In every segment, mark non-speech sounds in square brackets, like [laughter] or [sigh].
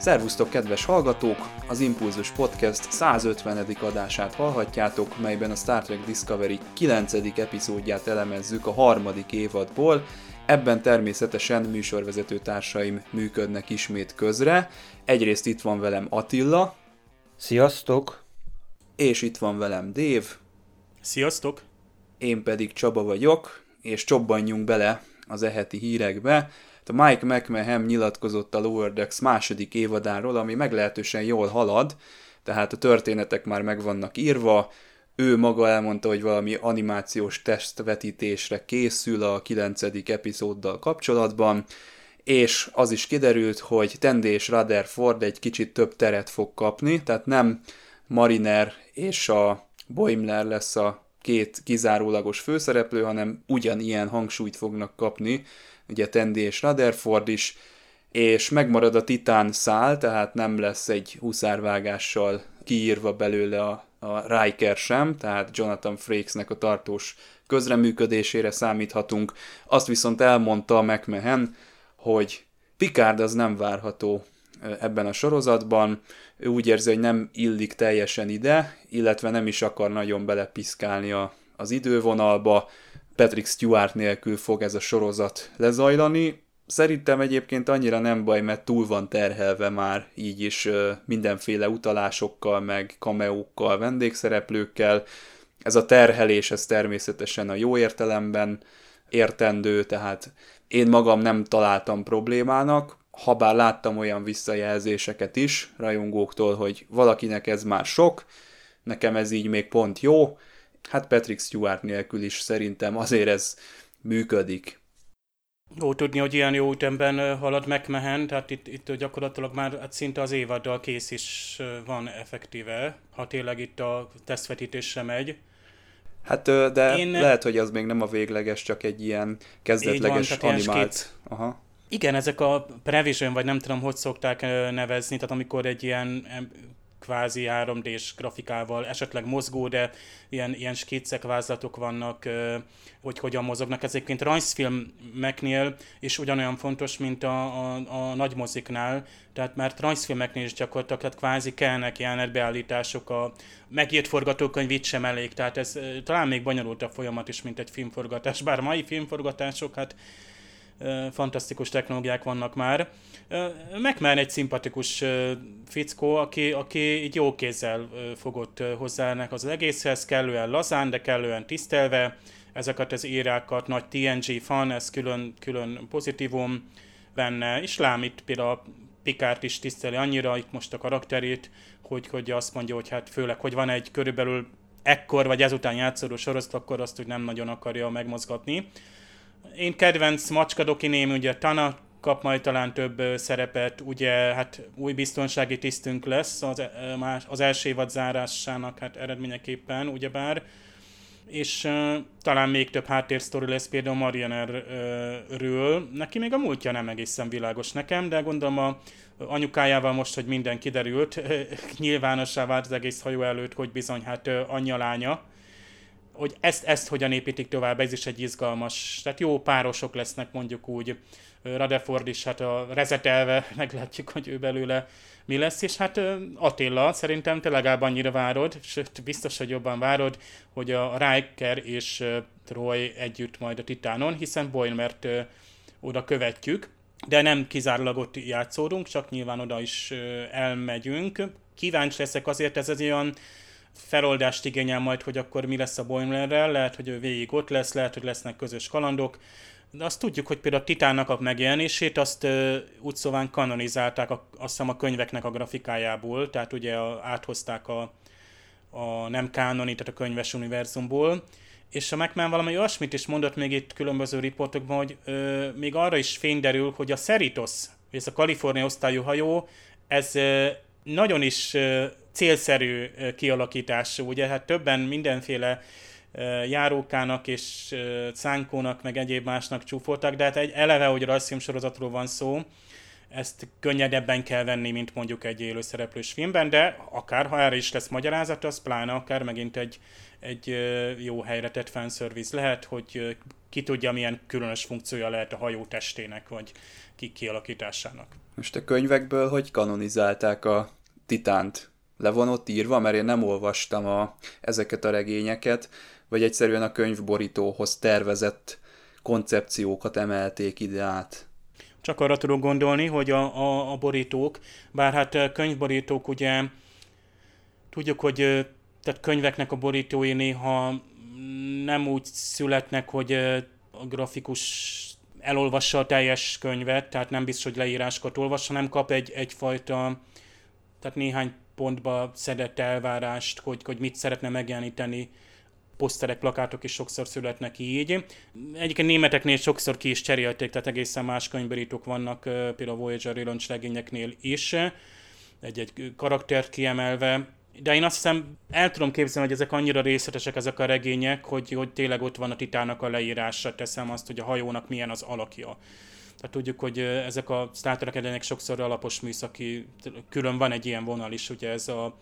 Szervusztok, kedves hallgatók! Az Impulzus Podcast 150. adását hallhatjátok, melyben a Star Trek Discovery 9. epizódját elemezzük a harmadik évadból. Ebben természetesen műsorvezető társaim működnek ismét közre. Egyrészt itt van velem Attila. Sziasztok! És itt van velem Dév. Sziasztok! Én pedig Csaba vagyok, és csobbanjunk bele az eheti hírekbe. A Mike McMahon nyilatkozott a Lower Decks második évadáról, ami meglehetősen jól halad, tehát a történetek már meg vannak írva, ő maga elmondta, hogy valami animációs testvetítésre készül a 9. epizóddal kapcsolatban, és az is kiderült, hogy Tendi és Rutherford egy kicsit több teret fog kapni, tehát nem Mariner és a Boimler lesz a két kizárólagos főszereplő, hanem ugyanilyen hangsúlyt fognak kapni ugye Tendi és Rutherford is, és megmarad a titán szál, tehát nem lesz egy huszárvágással kiírva belőle a, a Riker sem, tehát Jonathan Frakesnek a tartós közreműködésére számíthatunk. Azt viszont elmondta a McMahon, hogy Picard az nem várható ebben a sorozatban, ő úgy érzi, hogy nem illik teljesen ide, illetve nem is akar nagyon belepiszkálni a, az idővonalba, Patrick Stewart nélkül fog ez a sorozat lezajlani. Szerintem egyébként annyira nem baj, mert túl van terhelve már így is mindenféle utalásokkal, meg kameókkal, vendégszereplőkkel. Ez a terhelés, ez természetesen a jó értelemben értendő, tehát én magam nem találtam problémának, ha bár láttam olyan visszajelzéseket is rajongóktól, hogy valakinek ez már sok, nekem ez így még pont jó, hát Patrick Stewart nélkül is szerintem azért ez működik. Jó tudni, hogy ilyen jó ütemben halad megmehen, tehát itt, itt gyakorlatilag már hát szinte az évaddal kész is van effektíve, ha tényleg itt a tesztvetítésre megy. Hát, de Én... lehet, hogy az még nem a végleges, csak egy ilyen kezdetleges van, animált. Aha. Igen, ezek a prevision, vagy nem tudom, hogy szokták nevezni, tehát amikor egy ilyen kvázi 3D-s grafikával, esetleg mozgó, de ilyen, ilyen skiccek, vázlatok vannak, hogy hogyan mozognak. Ez egyébként rajzfilmeknél is ugyanolyan fontos, mint a, a, a nagy moziknál, tehát mert rajzfilmeknél is gyakorlatilag tehát kvázi kellnek beállítások, a megírt forgatókönyv itt sem elég, tehát ez talán még bonyolultabb folyamat is, mint egy filmforgatás, bár mai filmforgatások, hát fantasztikus technológiák vannak már. McMahon egy szimpatikus fickó, aki, aki így jó kézzel fogott hozzá ennek az egészhez, kellően lazán, de kellően tisztelve ezeket az írákat, nagy TNG fan, ez külön, külön pozitívum benne, és lám itt például Pikárt is tiszteli annyira, itt most a karakterét, hogy, hogy azt mondja, hogy hát főleg, hogy van egy körülbelül ekkor vagy ezután játszódó sorozat, akkor azt, hogy nem nagyon akarja megmozgatni. Én kedvenc macskadokiném, ugye Tana kap majd talán több szerepet, ugye hát új biztonsági tisztünk lesz az, az első évad zárásának hát eredményeképpen, ugyebár, és uh, talán még több háttérsztori lesz például Marianerről. Neki még a múltja nem egészen világos nekem, de gondolom a anyukájával most, hogy minden kiderült, [laughs] nyilvánossá vált az egész hajó előtt, hogy bizony hát anyja lánya, hogy ezt, ezt hogyan építik tovább, ez is egy izgalmas, tehát jó párosok lesznek mondjuk úgy, Radeford is hát a rezetelve, [laughs] meglátjuk, hogy ő belőle mi lesz, és hát Attila, szerintem te legalább annyira várod, sőt, biztos, hogy jobban várod, hogy a Riker és Troy együtt majd a Titánon, hiszen Boimert oda követjük, de nem kizárólag ott játszódunk, csak nyilván oda is elmegyünk. Kíváncsi leszek azért, ez az olyan feloldást igényel majd, hogy akkor mi lesz a Boimlerrel, lehet, hogy ő végig ott lesz, lehet, hogy lesznek közös kalandok, de azt tudjuk, hogy például a Titánnak a megjelenését azt uh, úgy szóván kanonizálták a, azt hiszem a könyveknek a grafikájából, tehát ugye a, áthozták a, a nem kánoni, tehát a könyves univerzumból, és a McMahon valami olyasmit is mondott még itt különböző riportokban, hogy ö, még arra is fény derül, hogy a Cerritos, ez a Kalifornia osztályú hajó, ez ö, nagyon is célszerű kialakítású, ugye hát többen mindenféle járókának és szánkónak, meg egyéb másnak csúfoltak, de hát egy eleve, hogy rajzfilm sorozatról van szó, ezt könnyedebben kell venni, mint mondjuk egy élőszereplős filmben, de akár ha erre is lesz magyarázat, az pláne akár megint egy, egy jó helyre tett fanservice lehet, hogy ki tudja, milyen különös funkciója lehet a hajó testének, vagy ki kialakításának. Most a könyvekből hogy kanonizálták a Titánt? Le van ott írva, mert én nem olvastam a, ezeket a regényeket, vagy egyszerűen a könyvborítóhoz tervezett koncepciókat emelték ide át. Csak arra tudok gondolni, hogy a, a, a borítók, bár hát könyvborítók ugye tudjuk, hogy tehát könyveknek a borítói néha nem úgy születnek, hogy a grafikus elolvassa a teljes könyvet, tehát nem biztos, hogy leírásokat olvas, hanem kap egy, egyfajta, tehát néhány pontba szedett elvárást, hogy, hogy mit szeretne megjeleníteni poszterek, plakátok is sokszor születnek így. Egyébként németeknél sokszor ki is cserélték, tehát egészen más könyvberítók vannak, például a Voyager Relaunch legényeknél is, egy-egy karaktert kiemelve, de én azt hiszem, el tudom képzelni, hogy ezek annyira részletesek ezek a regények, hogy, hogy tényleg ott van a titának a leírása, teszem azt, hogy a hajónak milyen az alakja. Tehát tudjuk, hogy ezek a Star Trek sokszor alapos műszaki, külön van egy ilyen vonal is, ugye ez a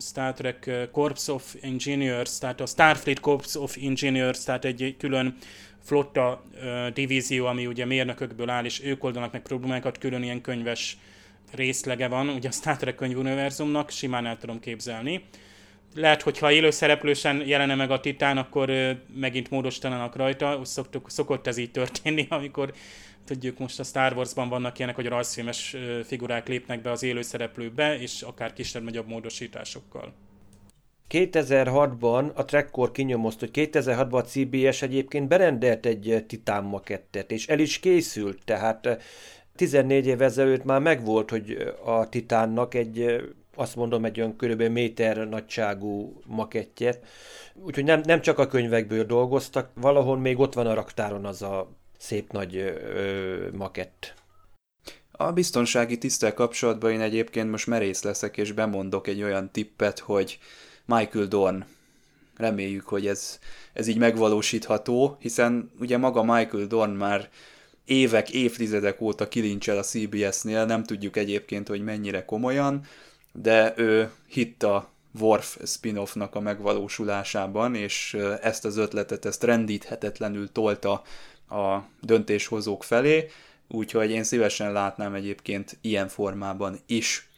Star Trek Corps of Engineers, tehát a Starfleet Corps of Engineers, tehát egy külön flotta uh, divízió, ami ugye mérnökökből áll, és ők oldanak meg problémákat, külön ilyen könyves részlege van, ugye a Star Trek könyvuniverzumnak, simán el tudom képzelni. Lehet, hogy ha élőszereplősen jelene meg a titán, akkor megint módosítanának rajta, szoktuk, szokott ez így történni, [laughs] amikor tudjuk most a Star Wars-ban vannak ilyenek, hogy a rajzfilmes figurák lépnek be az élőszereplőbe, és akár kisebb-nagyobb módosításokkal. 2006-ban a Trekkor kinyomozta, hogy 2006-ban a CBS egyébként berendelt egy titán makettet, és el is készült, tehát 14 év ezelőtt már megvolt, hogy a Titánnak egy, azt mondom, egy olyan körülbelül méter nagyságú makettje. Úgyhogy nem, nem csak a könyvekből dolgoztak, valahol még ott van a raktáron az a szép nagy ö, makett. A biztonsági tisztel kapcsolatban én egyébként most merész leszek, és bemondok egy olyan tippet, hogy Michael Dorn. Reméljük, hogy ez, ez így megvalósítható, hiszen ugye maga Michael Dorn már évek, évtizedek óta kilincsel a CBS-nél, nem tudjuk egyébként, hogy mennyire komolyan, de ő hitt a Worf spin-offnak a megvalósulásában, és ezt az ötletet, ezt rendíthetetlenül tolta a döntéshozók felé, úgyhogy én szívesen látnám egyébként ilyen formában is.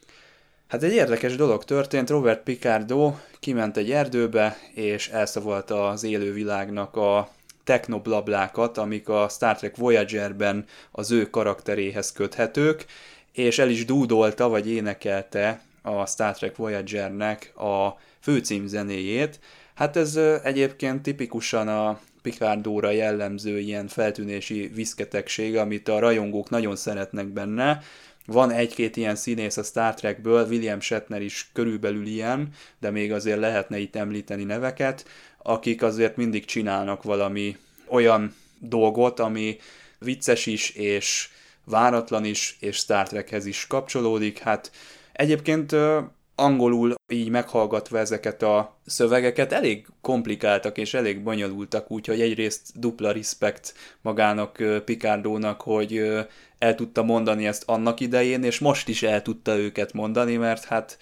Hát egy érdekes dolog történt, Robert Picardo kiment egy erdőbe, és elszavalta az élővilágnak a technoblablákat, amik a Star Trek Voyager-ben az ő karakteréhez köthetők, és el is dúdolta, vagy énekelte a Star Trek Voyager-nek a főcímzenéjét. Hát ez egyébként tipikusan a Picardóra jellemző ilyen feltűnési viszketegség, amit a rajongók nagyon szeretnek benne. Van egy-két ilyen színész a Star Trekből, William Shatner is körülbelül ilyen, de még azért lehetne itt említeni neveket, akik azért mindig csinálnak valami olyan dolgot, ami vicces is, és váratlan is, és Star Trekhez is kapcsolódik. Hát egyébként angolul így meghallgatva ezeket a szövegeket elég komplikáltak és elég bonyolultak, úgyhogy egyrészt dupla respekt magának Picardónak, hogy el tudta mondani ezt annak idején, és most is el tudta őket mondani, mert hát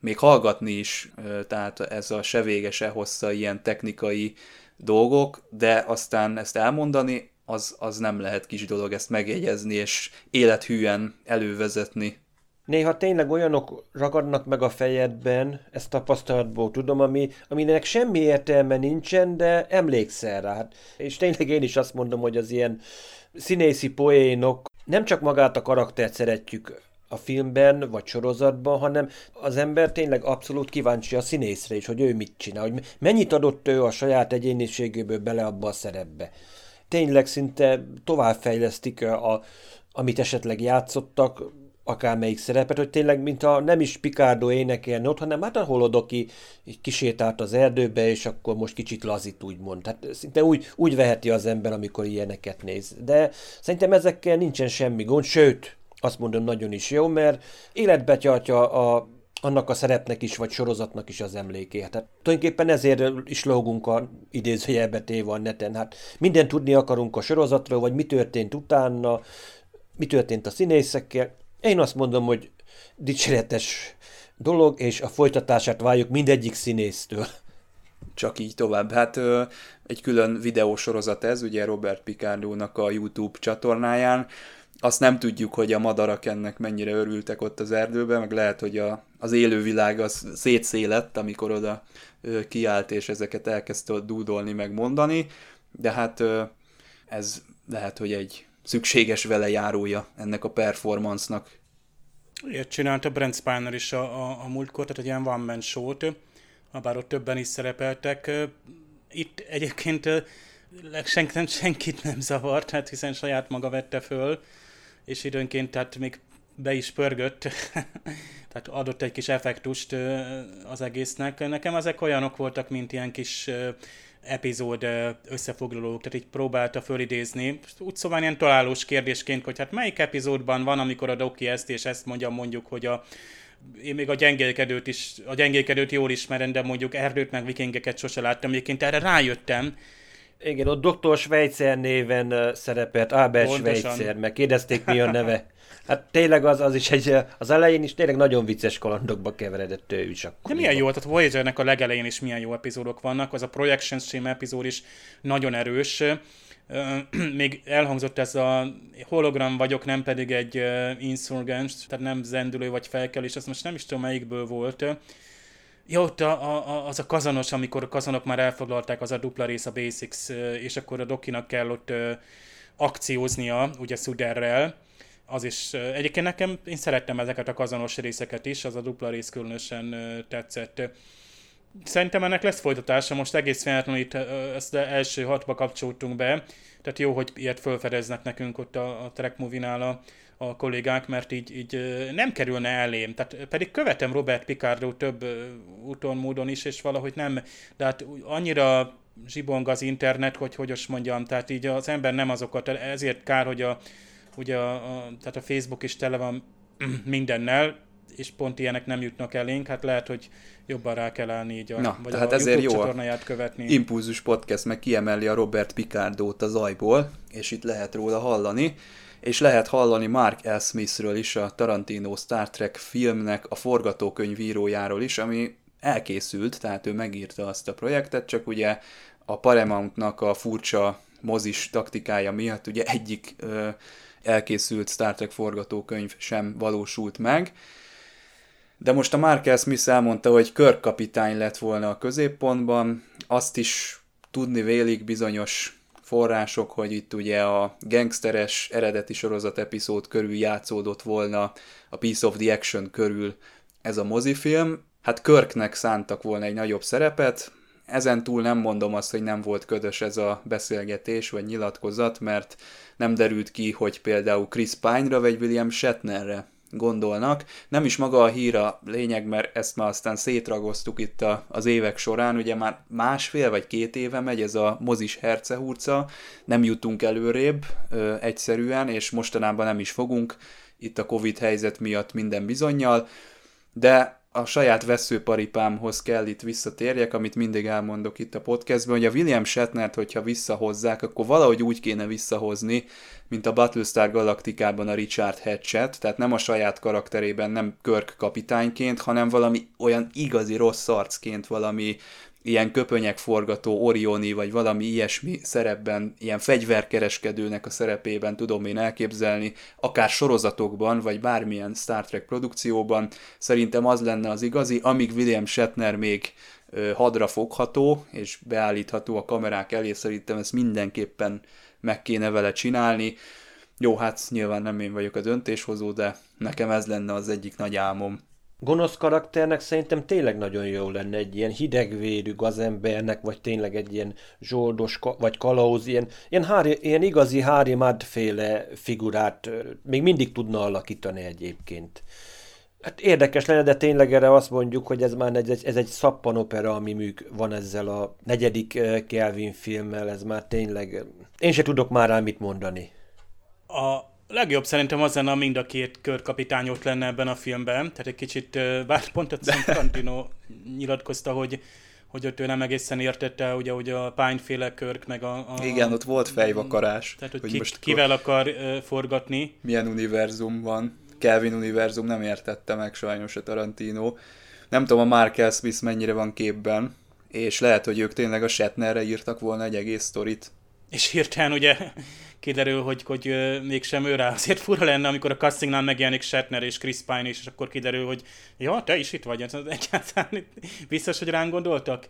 még hallgatni is, tehát ez a se hossza ilyen technikai dolgok, de aztán ezt elmondani, az, az nem lehet kis dolog ezt megjegyezni, és élethűen elővezetni. Néha tényleg olyanok ragadnak meg a fejedben, ezt tapasztalatból tudom, ami, aminek semmi értelme nincsen, de emlékszel rá. Hát, és tényleg én is azt mondom, hogy az ilyen színészi poénok, nem csak magát a karaktert szeretjük a filmben vagy sorozatban, hanem az ember tényleg abszolút kíváncsi a színészre is, hogy ő mit csinál, hogy mennyit adott ő a saját egyéniségéből bele abba a szerepbe. Tényleg szinte továbbfejlesztik a, amit esetleg játszottak, akármelyik szerepet, hogy tényleg, mint a nem is Picardo énekelni ott, hanem hát a holodoki kisétált az erdőbe, és akkor most kicsit lazít, úgymond. Tehát szinte úgy, úgy veheti az ember, amikor ilyeneket néz. De szerintem ezekkel nincsen semmi gond, sőt, azt mondom, nagyon is jó, mert életbe tartja a, annak a szerepnek is, vagy sorozatnak is az emléké. Tehát tulajdonképpen ezért is lógunk a idézőjelbe téve a neten. Hát minden tudni akarunk a sorozatról, vagy mi történt utána, mi történt a színészekkel. Én azt mondom, hogy dicséretes dolog, és a folytatását várjuk mindegyik színésztől. Csak így tovább. Hát egy külön videósorozat ez, ugye Robert Picardónak a YouTube csatornáján. Azt nem tudjuk, hogy a madarak ennek mennyire örültek ott az erdőben, meg lehet, hogy a, az élővilág az szétszélett, amikor oda kiállt, és ezeket elkezdte dúdolni, meg mondani, de hát ö, ez lehet, hogy egy szükséges vele járója ennek a performance-nak. Ilyet csinálta Brent Spiner is a, a, a múltkor, tehát egy ilyen one man show-t, bár ott többen is szerepeltek. Itt egyébként senk, nem, senkit nem zavart, hát hiszen saját maga vette föl, és időnként tehát még be is pörgött, [laughs] tehát adott egy kis effektust az egésznek. Nekem ezek olyanok voltak, mint ilyen kis epizód összefoglalók, tehát így próbálta fölidézni. Úgy szóval ilyen találós kérdésként, hogy hát melyik epizódban van, amikor a Doki ezt és ezt mondja mondjuk, hogy a én még a gyengélkedőt is, a gyengélkedőt jól ismerem, de mondjuk erdőt meg vikingeket sose láttam. Egyébként erre rájöttem, igen, ott Dr. Schweitzer néven szerepelt, Albert Pontosan. Schweitzer, meg kérdezték mi a neve. [laughs] Hát tényleg az, az is egy, az elején is tényleg nagyon vicces kalandokba keveredett. Akkor De milyen jó, tehát Voyager-nek a legelején is milyen jó epizódok vannak, az a Projection Stream epizód is nagyon erős. [clears throat] Még elhangzott ez a hologram vagyok, nem pedig egy insurgens, tehát nem zendülő vagy felkelés, azt most nem is tudom melyikből volt. Ja, ott a, a, az a kazanos, amikor a kazanok már elfoglalták, az a dupla rész a Basics, és akkor a Dokinak kell ott akcióznia, ugye Suderrel, az is, egyébként nekem, én szerettem ezeket a kazanos részeket is, az a dupla rész különösen tetszett. Szerintem ennek lesz folytatása, most egész feltétlenül itt ezt első hatba kapcsoltunk be, tehát jó, hogy ilyet felfedeznek nekünk ott a, a Track Movie-nál a, a kollégák, mert így, így nem kerülne elém. Tehát pedig követem Robert Picardo több úton, módon is, és valahogy nem, de hát annyira zsibong az internet, hogy hogy is mondjam, tehát így az ember nem azokat, ezért kár, hogy a, ugye a, a, tehát a Facebook is tele van [clears throat] mindennel, és pont ilyenek nem jutnak elénk, hát lehet, hogy jobban rá kell állni így a, Na, vagy tehát a ezért YouTube jó csatornáját követni. Impulzus Podcast meg kiemeli a Robert Picardót az ajból, és itt lehet róla hallani, és lehet hallani Mark L. Smithről is, a Tarantino Star Trek filmnek a forgatókönyvírójáról is, ami elkészült, tehát ő megírta azt a projektet, csak ugye a Paramountnak a furcsa mozis taktikája miatt ugye egyik ö, elkészült Star Trek forgatókönyv sem valósult meg. De most a Markel Smith elmondta, hogy körkapitány lett volna a középpontban, azt is tudni vélik bizonyos források, hogy itt ugye a gangsteres eredeti sorozat epizód körül játszódott volna, a Piece of the Action körül ez a mozifilm. Hát Körknek szántak volna egy nagyobb szerepet, ezen túl nem mondom azt, hogy nem volt ködös ez a beszélgetés vagy nyilatkozat, mert nem derült ki, hogy például Chris Pine-ra vagy William Shatnerre gondolnak. Nem is maga a hír a lényeg, mert ezt már aztán szétragoztuk itt a, az évek során, ugye már másfél vagy két éve megy ez a mozis hercehurca, nem jutunk előrébb ö, egyszerűen, és mostanában nem is fogunk, itt a Covid helyzet miatt minden bizonyal, de a saját veszőparipámhoz kell itt visszatérjek, amit mindig elmondok itt a podcastben, hogy a William Shatnert, hogyha visszahozzák, akkor valahogy úgy kéne visszahozni, mint a Battlestar Galaktikában a Richard Hatchet, tehát nem a saját karakterében, nem Kirk kapitányként, hanem valami olyan igazi rossz arcként, valami ilyen köpönyek forgató Orioni, vagy valami ilyesmi szerepben, ilyen fegyverkereskedőnek a szerepében tudom én elképzelni, akár sorozatokban, vagy bármilyen Star Trek produkcióban, szerintem az lenne az igazi, amíg William Shatner még hadra fogható, és beállítható a kamerák elé, szerintem ezt mindenképpen meg kéne vele csinálni. Jó, hát nyilván nem én vagyok a döntéshozó, de nekem ez lenne az egyik nagy álmom gonosz karakternek szerintem tényleg nagyon jó lenne egy ilyen hidegvérű gazembernek, vagy tényleg egy ilyen zsoldos, vagy kalauz, ilyen, ilyen, hári, ilyen igazi Harry Mudd féle figurát még mindig tudna alakítani egyébként. Hát érdekes lenne, de tényleg erre azt mondjuk, hogy ez már egy, ez egy szappanopera, ami műk van ezzel a negyedik Kelvin filmmel, ez már tényleg... Én se tudok már rá mit mondani. A A legjobb szerintem az lenne, mind a két körkapitány ott lenne ebben a filmben. Tehát egy kicsit, [laughs] bár pont a Tarantino nyilatkozta, hogy hogy ott ő nem egészen értette, ugye, hogy a pányféle körk, meg a, a... Igen, ott volt fejvakarás. Tehát, hogy, hogy ki, most kivel akar uh, forgatni. Milyen univerzum van. Kelvin univerzum nem értette meg sajnos a Tarantino. Nem tudom, a Mark Smith mennyire van képben, és lehet, hogy ők tényleg a Shatnerre írtak volna egy egész sztorit. És hirtelen ugye kiderül, hogy, hogy mégsem ő rá. Azért fura lenne, amikor a castingnál megjelenik Shatner és Chris Pine is, és akkor kiderül, hogy ja, te is itt vagy, egyáltalán biztos, hogy ránk gondoltak.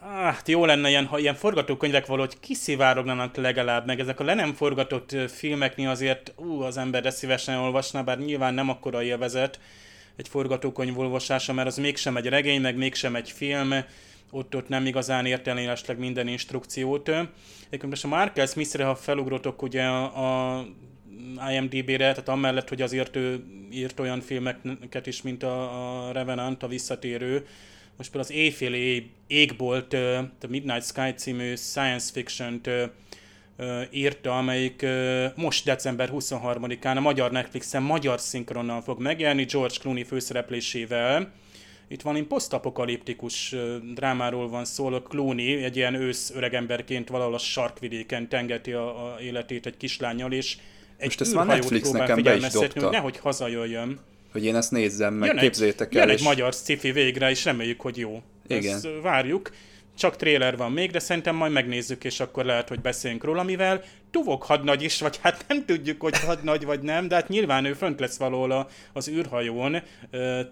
Hát jó lenne ilyen, ha ilyen forgatókönyvek valahogy kiszivárognának legalább, meg ezek a le nem forgatott filmeknél azért ú, az ember de szívesen olvasná, bár nyilván nem akkora élvezet egy forgatókönyv olvasása, mert az mégsem egy regény, meg mégsem egy film, ott, ott nem igazán értelmélesleg minden instrukciót. Egyébként most a Markel Smith-re, ha felugrotok ugye a, a IMDB-re, tehát amellett, hogy azért ő írt olyan filmeket is, mint a, a Revenant, a visszatérő, most például az Éjfél ég, égbolt, a Midnight Sky című science fiction-t írta, amelyik most december 23-án a magyar Netflixen magyar szinkronnal fog megjelenni, George Clooney főszereplésével, itt valami posztapokaliptikus drámáról van szó, a Clooney egy ilyen ősz öregemberként valahol a sarkvidéken tengeti a, a életét egy kislányjal, és egy Most ezt már Netflix nekem be is dobta. Hogy nehogy hazajöjjön. Hogy én ezt nézzem meg, jön képzétek el. Jön egy magyar sci végre, és reméljük, hogy jó. Igen. Ezt várjuk csak trailer van még, de szerintem majd megnézzük, és akkor lehet, hogy beszéljünk róla, mivel Tuvok hadnagy is, vagy hát nem tudjuk, hogy hadnagy vagy nem, de hát nyilván ő fönt lesz valahol az űrhajón,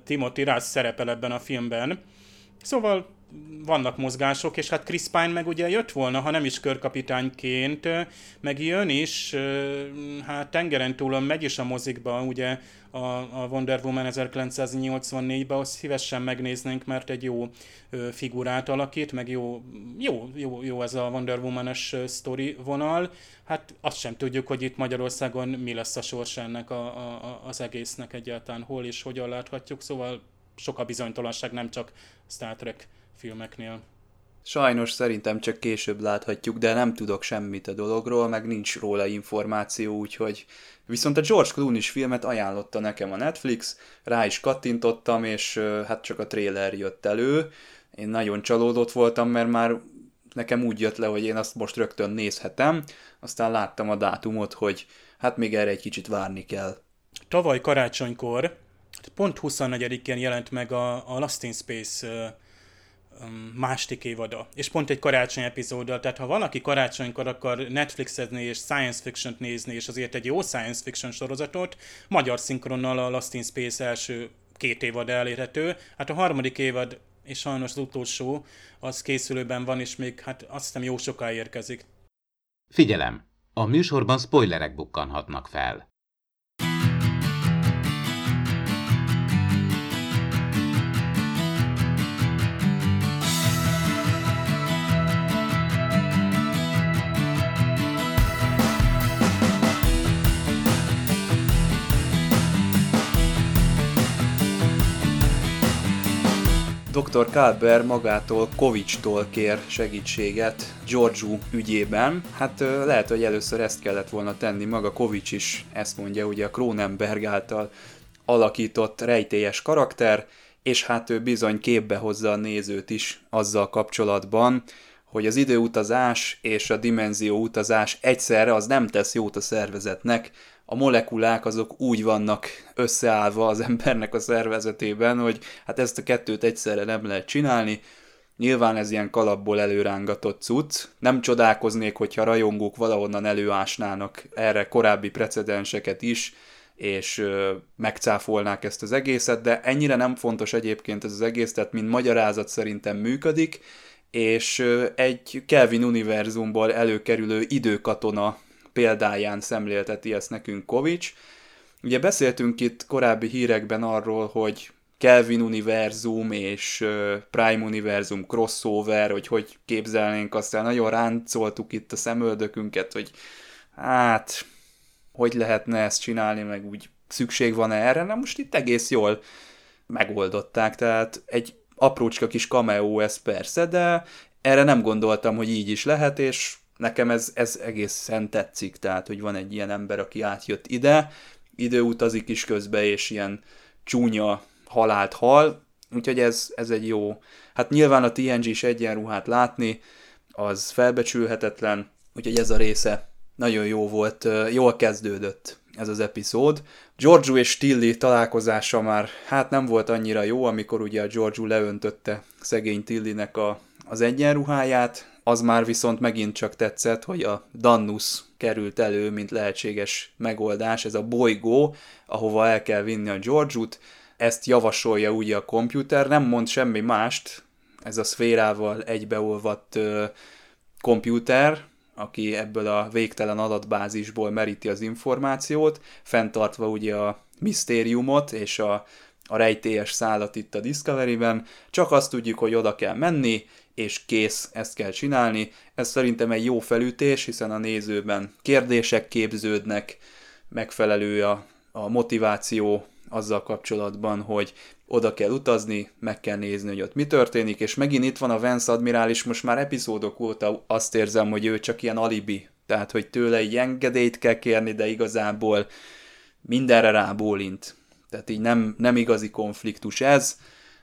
Timothy Russ szerepel ebben a filmben. Szóval vannak mozgások, és hát Chris Pine meg ugye jött volna, ha nem is körkapitányként, meg jön is, hát tengeren túlon megy is a mozikba, ugye a, a Wonder Woman 1984-ben, azt szívesen megnéznénk, mert egy jó figurát alakít, meg jó, jó, jó, jó ez a Wonder Woman-es sztori vonal. Hát azt sem tudjuk, hogy itt Magyarországon mi lesz a sors ennek a, a, az egésznek egyáltalán, hol és hogyan láthatjuk, szóval sok a bizonytalanság, nem csak Star Trek filmeknél. Sajnos szerintem csak később láthatjuk, de nem tudok semmit a dologról, meg nincs róla információ, úgyhogy viszont a George clooney filmet ajánlotta nekem a Netflix, rá is kattintottam, és hát csak a trailer jött elő. Én nagyon csalódott voltam, mert már nekem úgy jött le, hogy én azt most rögtön nézhetem, aztán láttam a dátumot, hogy hát még erre egy kicsit várni kell. Tavaly karácsonykor, pont 24-én jelent meg a, a Lost in Space másik évada, és pont egy karácsony epizóddal, tehát ha valaki karácsonykor akar Netflixezni és science fiction nézni, és azért egy jó science fiction sorozatot, magyar szinkronnal a Lost in Space első két évad elérhető, hát a harmadik évad és sajnos az utolsó, az készülőben van, és még hát azt hiszem jó soká érkezik. Figyelem! A műsorban spoilerek bukkanhatnak fel. Dr. Kalber magától Kovics-tól kér segítséget Giorgio ügyében. Hát lehet, hogy először ezt kellett volna tenni, maga Kovics is ezt mondja, ugye a Kronenberg által alakított rejtélyes karakter, és hát ő bizony képbe hozza a nézőt is azzal kapcsolatban, hogy az időutazás és a dimenzió utazás egyszerre az nem tesz jót a szervezetnek, a molekulák azok úgy vannak összeállva az embernek a szervezetében, hogy hát ezt a kettőt egyszerre nem lehet csinálni. Nyilván ez ilyen kalapból előrángatott cucc. Nem csodálkoznék, hogyha rajongók valahonnan előásnának erre korábbi precedenseket is, és ö, megcáfolnák ezt az egészet, de ennyire nem fontos egyébként ez az egész, tehát mint magyarázat szerintem működik, és egy Kelvin univerzumból előkerülő időkatona példáján szemlélteti ezt nekünk Kovics. Ugye beszéltünk itt korábbi hírekben arról, hogy Kelvin univerzum és Prime univerzum crossover, hogy hogy képzelnénk, aztán nagyon ráncoltuk itt a szemöldökünket, hogy hát, hogy lehetne ezt csinálni, meg úgy szükség van erre, na most itt egész jól megoldották, tehát egy aprócska kis cameo ez persze, de erre nem gondoltam, hogy így is lehet, és nekem ez, ez egészen tetszik, tehát, hogy van egy ilyen ember, aki átjött ide, időutazik is közbe, és ilyen csúnya halált hal, úgyhogy ez, ez egy jó. Hát nyilván a TNG is egyenruhát látni, az felbecsülhetetlen, úgyhogy ez a része nagyon jó volt, jól kezdődött ez az epizód. Giorgio és Tilly találkozása már hát nem volt annyira jó, amikor ugye a Giorgio leöntötte szegény Tillynek a, az egyenruháját, az már viszont megint csak tetszett, hogy a Dannus került elő, mint lehetséges megoldás, ez a bolygó, ahova el kell vinni a George-ut, ezt javasolja ugye a komputer, nem mond semmi mást, ez a szférával egybeolvadt komputer, aki ebből a végtelen adatbázisból meríti az információt, fenntartva ugye a misztériumot és a, a rejtélyes szállat itt a Discovery-ben, csak azt tudjuk, hogy oda kell menni, és kész, ezt kell csinálni. Ez szerintem egy jó felütés, hiszen a nézőben kérdések képződnek, megfelelő a, a motiváció azzal kapcsolatban, hogy oda kell utazni, meg kell nézni, hogy ott mi történik, és megint itt van a Vance admirális, most már epizódok óta azt érzem, hogy ő csak ilyen alibi, tehát hogy tőle egy engedélyt kell kérni, de igazából mindenre rábólint. Tehát így nem, nem igazi konfliktus ez.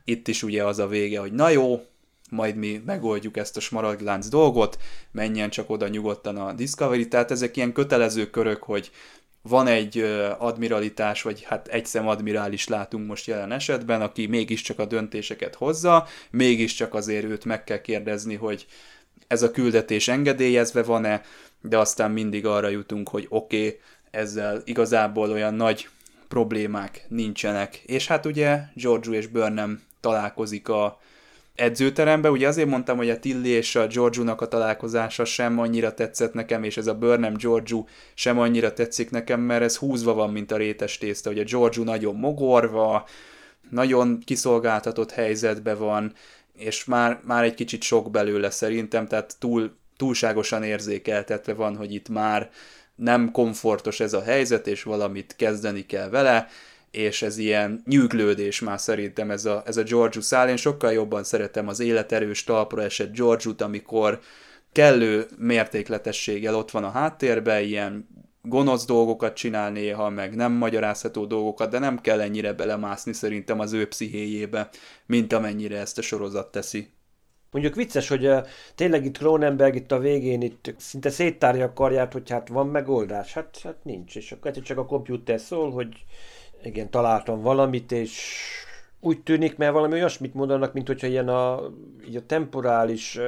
Itt is ugye az a vége, hogy na jó, majd mi megoldjuk ezt a smaragdlánc dolgot, menjen csak oda nyugodtan a Discovery, tehát ezek ilyen kötelező körök, hogy van egy admiralitás, vagy hát egy szem admirális látunk most jelen esetben, aki mégiscsak a döntéseket hozza, mégiscsak azért őt meg kell kérdezni, hogy ez a küldetés engedélyezve van-e, de aztán mindig arra jutunk, hogy oké, okay, ezzel igazából olyan nagy problémák nincsenek. És hát ugye Giorgio és Burnham találkozik a edzőterembe. Ugye azért mondtam, hogy a Tilly és a Giorgio-nak a találkozása sem annyira tetszett nekem, és ez a Burnham Giorgio sem annyira tetszik nekem, mert ez húzva van, mint a rétes tészta, hogy a Giorgio nagyon mogorva, nagyon kiszolgáltatott helyzetben van, és már, már egy kicsit sok belőle szerintem, tehát túl, túlságosan érzékeltetve van, hogy itt már nem komfortos ez a helyzet, és valamit kezdeni kell vele, és ez ilyen nyűglődés már szerintem ez a, ez a Georgiou szál. Én sokkal jobban szeretem az életerős talpra esett Georgiou-t, amikor kellő mértékletességgel ott van a háttérben, ilyen gonosz dolgokat csinál néha, meg nem magyarázható dolgokat, de nem kell ennyire belemászni szerintem az ő pszichéjébe, mint amennyire ezt a sorozat teszi. Mondjuk vicces, hogy uh, tényleg itt Cronenberg itt a végén itt szinte széttárja a karját, hogy hát van megoldás. Hát, hát nincs, és akkor csak a komputer szól, hogy igen, találtam valamit, és úgy tűnik, mert valami olyasmit mondanak, mint hogyha ilyen a, így a temporális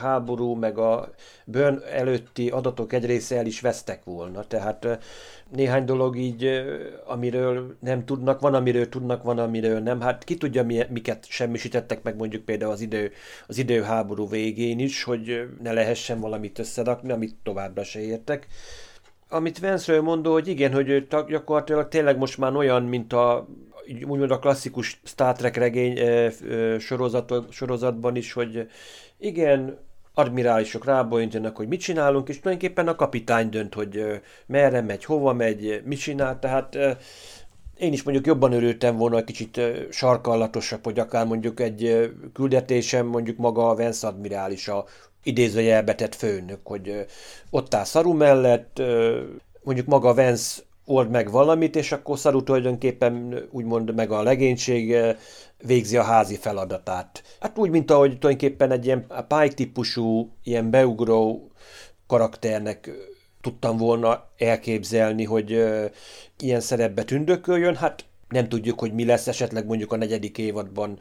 háború, meg a bőn előtti adatok egy része el is vesztek volna. Tehát néhány dolog így, amiről nem tudnak, van, amiről tudnak, van, amiről nem. Hát ki tudja, miket semmisítettek meg mondjuk például az, idő, az időháború végén is, hogy ne lehessen valamit összedakni, amit továbbra se értek amit Vance-ről mondó, hogy igen, hogy ő gyakorlatilag tényleg most már olyan, mint a úgymond a klasszikus Star Trek regény sorozat, sorozatban is, hogy igen, admirálisok rábóintanak, hogy mit csinálunk, és tulajdonképpen a kapitány dönt, hogy merre megy, hova megy, mit csinál, tehát én is mondjuk jobban örültem volna egy kicsit sarkallatosabb, hogy akár mondjuk egy küldetésem mondjuk maga a Vance admirális a idézőjelbe tett főnök, hogy ott áll Szaru mellett, mondjuk maga Vance old meg valamit, és akkor Szaru tulajdonképpen úgymond meg a legénység végzi a házi feladatát. Hát úgy, mint ahogy tulajdonképpen egy ilyen Pike típusú, ilyen beugró karakternek tudtam volna elképzelni, hogy ilyen szerepbe tündököljön, hát nem tudjuk, hogy mi lesz, esetleg mondjuk a negyedik évadban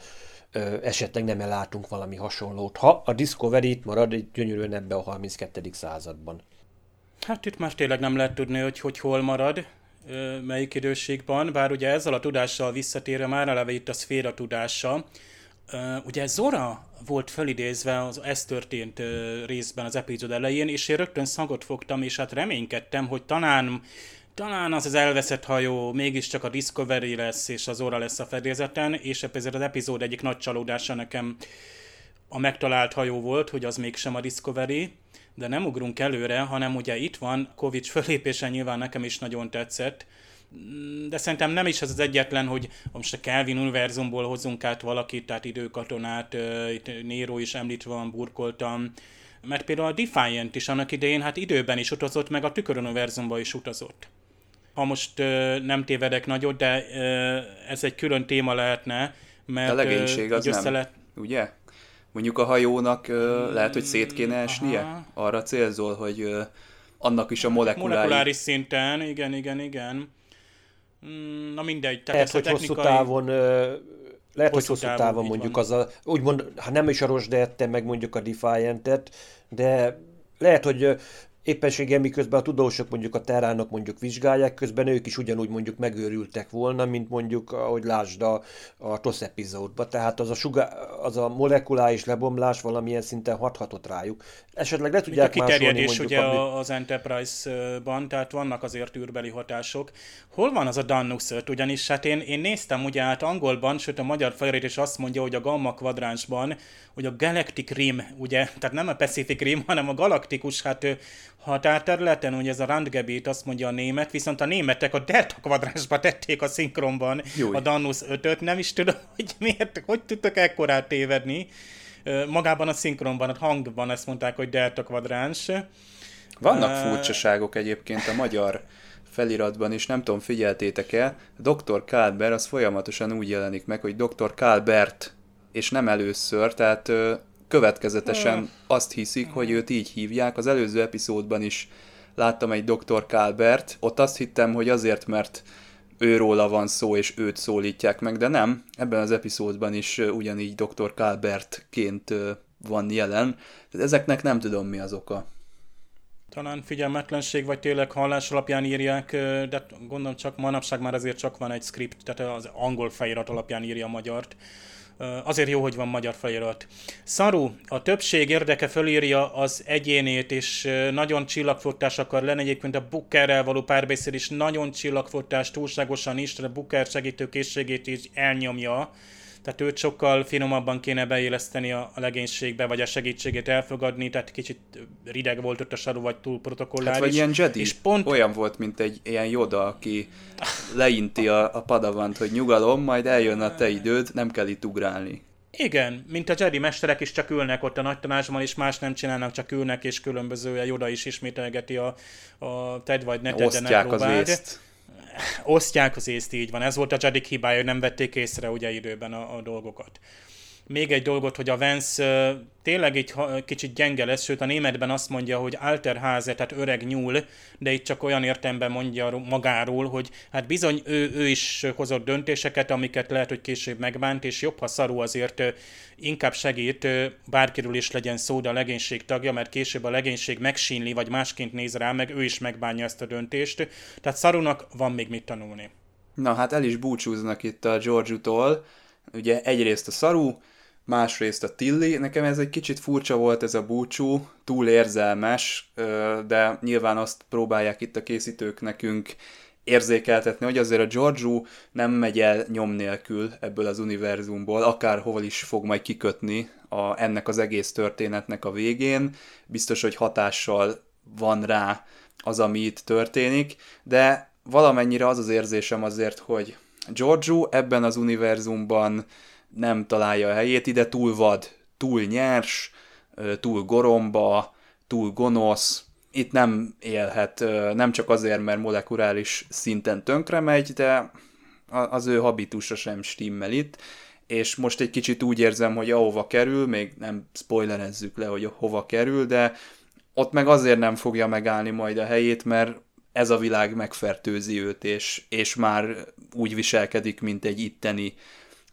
esetleg nem ellátunk valami hasonlót, ha a Discovery itt marad egy gyönyörűen ebbe a 32. században. Hát itt már tényleg nem lehet tudni, hogy, hogy hol marad, melyik időségben, bár ugye ezzel a tudással visszatérve már eleve itt a szféra tudása. Ugye Zora volt felidézve, az, ez történt részben az epizód elején, és én rögtön szagot fogtam, és hát reménykedtem, hogy talán talán az az elveszett hajó mégiscsak a Discovery lesz, és az óra lesz a fedélzeten, és ezért az epizód egyik nagy csalódása nekem a megtalált hajó volt, hogy az mégsem a Discovery, de nem ugrunk előre, hanem ugye itt van, Kovics fölépése nyilván nekem is nagyon tetszett, de szerintem nem is ez az egyetlen, hogy most a Kelvin univerzumból hozunk át valakit, tehát időkatonát, itt Nero is említve van, burkoltam, mert például a Defiant is annak idején hát időben is utazott, meg a tüköruniverzumban is utazott. Ha most ö, nem tévedek nagyot, de ö, ez egy külön téma lehetne, mert a legénység az nem, lehet... ugye? Mondjuk a hajónak ö, lehet, hogy szét kéne esnie? Aha. Arra célzol, hogy ö, annak is a molekulái... Molekuláris szinten, igen, igen, igen. Mm, Na mindegy. Tehát Lehet, hogy hosszú technikai- távon, ö, lehet, hogy Hosszú hosszú távon, távon mondjuk van. az a, úgymond, ha nem is a Rosde ette meg mondjuk a Defiant-et, de lehet, hogy éppenséggel miközben a tudósok mondjuk a terránok mondjuk vizsgálják, közben ők is ugyanúgy mondjuk megőrültek volna, mint mondjuk, ahogy lásd a, a TOSZ epizódban. Tehát az a, sugá, az a molekuláris lebomlás valamilyen szinten hathatott rájuk. Esetleg le a tudják másolni kiterjedés mondjuk, ugye ami... a- az Enterprise-ban, tehát vannak azért űrbeli hatások. Hol van az a Dannus 5? Ugyanis hát én, én néztem ugye hát angolban, sőt a magyar felirat is azt mondja, hogy a gamma kvadránsban, hogy a Galactic Rim, ugye, tehát nem a Pacific Rim, hanem a galaktikus hát határterületen, ugye ez a Randgebit azt mondja a német, viszont a németek a Delta kvadránsba tették a szinkronban Júj. a Dannus 5-öt, nem is tudom, [laughs] hogy miért, hogy tudtak ekkorát tévedni. Magában a szinkronban, a hangban ezt mondták, hogy delta kvadráns. Vannak Ö, furcsaságok egyébként a magyar feliratban is, nem tudom, figyeltétek-e, Dr. Kálber az folyamatosan úgy jelenik meg, hogy Dr. Kálbert, és nem először, tehát következetesen azt hiszik, hogy őt így hívják. Az előző epizódban is láttam egy Dr. Kálbert, ott azt hittem, hogy azért, mert őróla van szó, és őt szólítják meg, de nem. Ebben az epizódban is ugyanígy Dr. Kálbertként van jelen. Tehát ezeknek nem tudom mi az oka. Talán figyelmetlenség, vagy tényleg hallás alapján írják, de gondolom csak manapság már azért csak van egy script, tehát az angol felirat alapján írja a magyart. Azért jó, hogy van magyar felirat. Szaru, a többség érdeke fölírja az egyénét, és nagyon csillagfotás akar lenni. Egyébként a Bookerrel való párbeszéd is nagyon csillagfotás, túlságosan is, a Booker segítőkészségét is elnyomja. Tehát őt sokkal finomabban kéne beéleszteni a, a legénységbe, vagy a segítségét elfogadni, tehát kicsit rideg volt ott a saru, vagy túl protokolláris. Hát vagy ilyen Jedi, És pont olyan volt, mint egy ilyen Yoda, aki leinti a, a padavant, hogy nyugalom, majd eljön a te időd, nem kell itt ugrálni. Igen, mint a Jedi mesterek is csak ülnek ott a nagy tanácsban, és más nem csinálnak, csak ülnek, és különböző Yoda is ismételgeti a, a Ted vagy ne tedd, ne Osztják az próbáld. észt. Osztják az észt, így van. Ez volt a Jedi hibája, hogy nem vették észre ugye időben a, a dolgokat. Még egy dolgot, hogy a Vance tényleg egy kicsit gyenge lesz, sőt a németben azt mondja, hogy Alterháze, tehát öreg nyúl, de itt csak olyan értelemben mondja magáról, hogy hát bizony ő, ő is hozott döntéseket, amiket lehet, hogy később megbánt, és jobb, ha szarú azért inkább segít, bárkiről is legyen szó, de a legénység tagja, mert később a legénység megsínli, vagy másként néz rá, meg ő is megbánja ezt a döntést. Tehát szarúnak van még mit tanulni. Na hát el is búcsúznak itt a Georgiou-tól. Ugye egyrészt a Saru, másrészt a Tilly. Nekem ez egy kicsit furcsa volt ez a búcsú, túl érzelmes, de nyilván azt próbálják itt a készítők nekünk érzékeltetni, hogy azért a Giorgio nem megy el nyom nélkül ebből az univerzumból, akárhol is fog majd kikötni a, ennek az egész történetnek a végén. Biztos, hogy hatással van rá az, ami itt történik, de valamennyire az az érzésem azért, hogy Giorgio ebben az univerzumban nem találja a helyét, ide túl vad, túl nyers, túl goromba, túl gonosz, itt nem élhet, nem csak azért, mert molekuláris szinten tönkre megy, de az ő habitusa sem stimmel itt, és most egy kicsit úgy érzem, hogy ahova kerül, még nem spoilerezzük le, hogy hova kerül, de ott meg azért nem fogja megállni majd a helyét, mert ez a világ megfertőzi őt, és, és már úgy viselkedik, mint egy itteni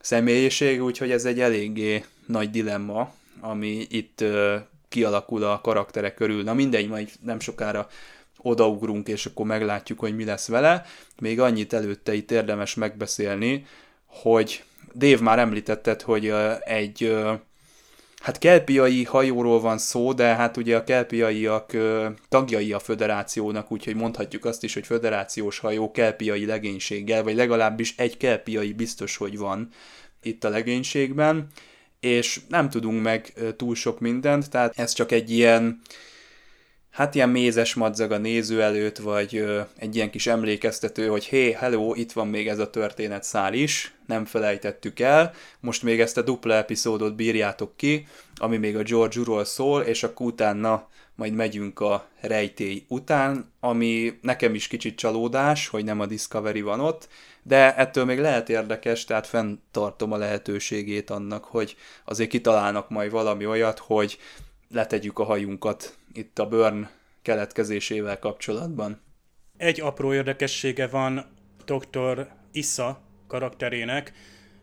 személyiség, úgyhogy ez egy eléggé nagy dilemma, ami itt ö, kialakul a karakterek körül. Na mindegy, majd nem sokára odaugrunk, és akkor meglátjuk, hogy mi lesz vele. Még annyit előtte itt érdemes megbeszélni, hogy Dave már említetted, hogy egy Hát kelpiai hajóról van szó, de hát ugye a kelpiaiak ö, tagjai a föderációnak, úgyhogy mondhatjuk azt is, hogy föderációs hajó kelpiai legénységgel, vagy legalábbis egy kelpiai biztos, hogy van itt a legénységben, és nem tudunk meg túl sok mindent, tehát ez csak egy ilyen hát ilyen mézes madzag a néző előtt, vagy ö, egy ilyen kis emlékeztető, hogy hé, hello, itt van még ez a történetszál is, nem felejtettük el, most még ezt a dupla epizódot bírjátok ki, ami még a George ról szól, és akkor utána majd megyünk a rejtély után, ami nekem is kicsit csalódás, hogy nem a Discovery van ott, de ettől még lehet érdekes, tehát fenntartom a lehetőségét annak, hogy azért kitalálnak majd valami olyat, hogy letegyük a hajunkat itt a Burn keletkezésével kapcsolatban. Egy apró érdekessége van Dr. Issa karakterének,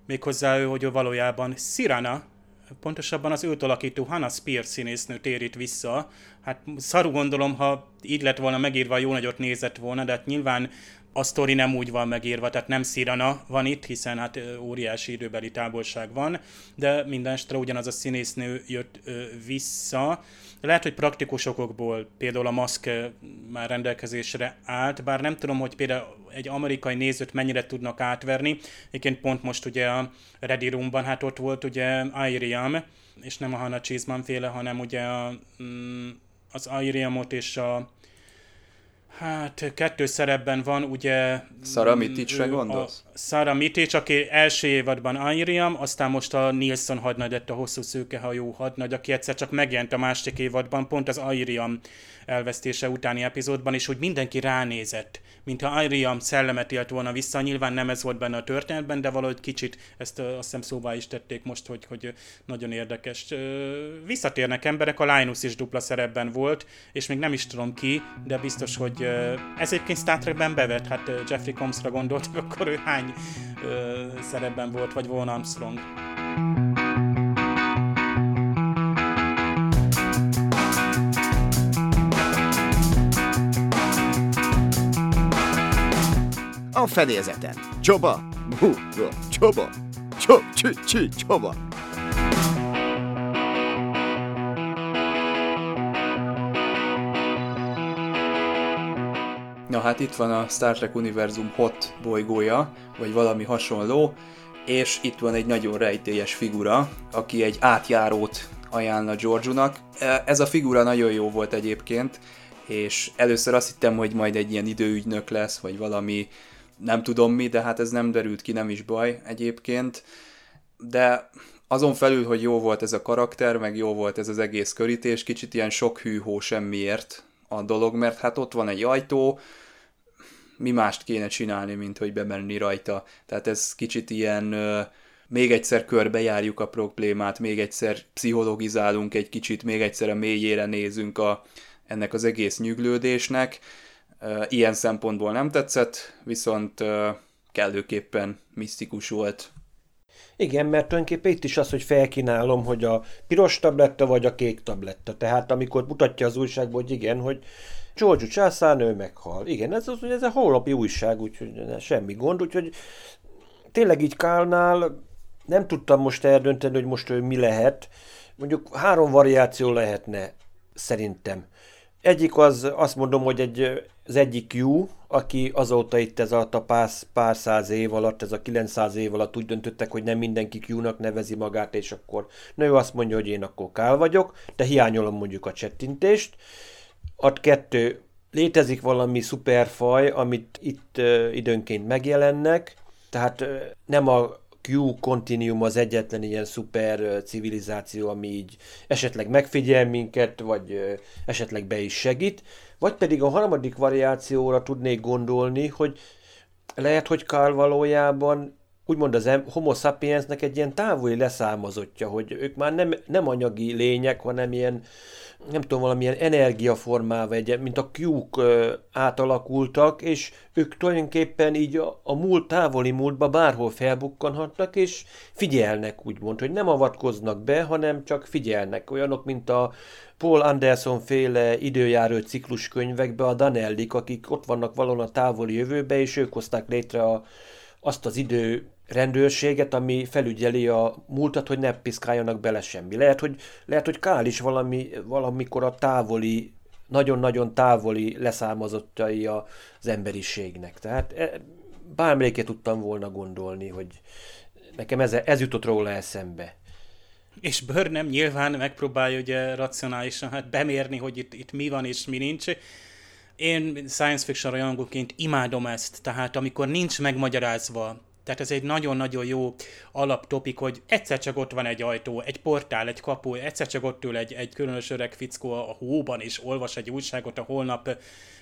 méghozzá ő, hogy ő valójában Sirana, pontosabban az őt alakító Hannah Spears színésznő térít vissza. Hát szaru gondolom, ha így lett volna megírva, jó nagyot nézett volna, de hát nyilván a sztori nem úgy van megírva, tehát nem Szirana van itt, hiszen hát óriási időbeli távolság van, de minden esetre ugyanaz a színésznő jött vissza. Lehet, hogy praktikus okokból például a maszk már rendelkezésre állt, bár nem tudom, hogy például egy amerikai nézőt mennyire tudnak átverni. Egyébként pont most ugye a Ready Roomban, hát ott volt ugye Iriam, és nem a Hannah Cheeseman féle, hanem ugye a, mm, az Iriamot és a Hát kettő szerepben van, ugye... Sarah Mitic-re gondolsz? Sarah Mitic, aki első évadban Iriam, aztán most a Nilsson hadnagy lett a hosszú szőkehajó hadnagy, aki egyszer csak megjelent a másik évadban, pont az Iriam elvesztése utáni epizódban, és hogy mindenki ránézett, mintha Iriam szellemet élt volna vissza, nyilván nem ez volt benne a történetben, de valahogy kicsit ezt azt hiszem szóvá is tették most, hogy, hogy nagyon érdekes. Visszatérnek emberek, a Linus is dupla szerepben volt, és még nem is tudom ki, de biztos, hogy ez egyébként Star Trekben bevett, hát Jeffrey Combsra gondoltak, [laughs] akkor ő hány szerepben volt, vagy Von Armstrong. A fedélzeten. Csoba! Bú, csoba! Csob, csi, csi, csoba! Na hát itt van a Star Trek univerzum hot bolygója, vagy valami hasonló, és itt van egy nagyon rejtélyes figura, aki egy átjárót ajánlna Georgiunak. Ez a figura nagyon jó volt egyébként, és először azt hittem, hogy majd egy ilyen időügynök lesz, vagy valami nem tudom mi, de hát ez nem derült ki, nem is baj egyébként. De azon felül, hogy jó volt ez a karakter, meg jó volt ez az egész körítés, kicsit ilyen sok hűhó semmiért a dolog, mert hát ott van egy ajtó, mi mást kéne csinálni, mint hogy bemenni rajta. Tehát ez kicsit ilyen, még egyszer körbejárjuk a problémát, még egyszer pszichologizálunk egy kicsit, még egyszer a mélyére nézünk a, ennek az egész nyüglődésnek. Ilyen szempontból nem tetszett, viszont kellőképpen misztikus volt. Igen, mert tulajdonképpen itt is az, hogy felkínálom, hogy a piros tabletta vagy a kék tabletta. Tehát amikor mutatja az újságból, hogy igen, hogy George császárnő meghal. Igen, ez, az, ez a holnapi újság, úgyhogy semmi gond, úgyhogy tényleg így Kálnál nem tudtam most eldönteni, hogy most ő mi lehet. Mondjuk három variáció lehetne, szerintem. Egyik az, azt mondom, hogy egy, az egyik Q, aki azóta itt ez a pár, pár száz év alatt, ez a 900 év alatt úgy döntöttek, hogy nem mindenki Q-nak nevezi magát, és akkor na azt mondja, hogy én akkor Kál vagyok, de hiányolom mondjuk a csettintést. A kettő, létezik valami szuperfaj, amit itt ö, időnként megjelennek, tehát ö, nem a Q Continuum az egyetlen ilyen szuper civilizáció, ami így esetleg megfigyel minket, vagy esetleg be is segít, vagy pedig a harmadik variációra tudnék gondolni, hogy lehet, hogy Karl valójában úgymond az homo sapiensnek egy ilyen távoli leszármazottja, hogy ők már nem, nem anyagi lények, hanem ilyen nem tudom, valamilyen energiaformával, egy, mint a kyúk átalakultak, és ők tulajdonképpen így a, a múlt, távoli múltba bárhol felbukkanhatnak, és figyelnek, úgymond, hogy nem avatkoznak be, hanem csak figyelnek. Olyanok, mint a Paul Anderson féle időjáró ciklus könyvekbe a Danellik, akik ott vannak valahol a távoli jövőbe, és ők hozták létre a, azt az idő rendőrséget, ami felügyeli a múltat, hogy ne piszkáljanak bele semmi. Lehet, hogy, lehet, hogy Kál is valami, valamikor a távoli, nagyon-nagyon távoli leszármazottjai az emberiségnek. Tehát e, bármelyikét tudtam volna gondolni, hogy nekem ez, ez jutott róla eszembe. és Burnham nyilván megpróbálja ugye racionálisan hát bemérni, hogy itt, itt mi van és mi nincs. Én science fiction rajongóként imádom ezt, tehát amikor nincs megmagyarázva, tehát ez egy nagyon-nagyon jó alaptopik, hogy egyszer csak ott van egy ajtó, egy portál, egy kapu, egyszer csak ott ül egy, egy különös öreg fickó a hóban, és olvas egy újságot a holnap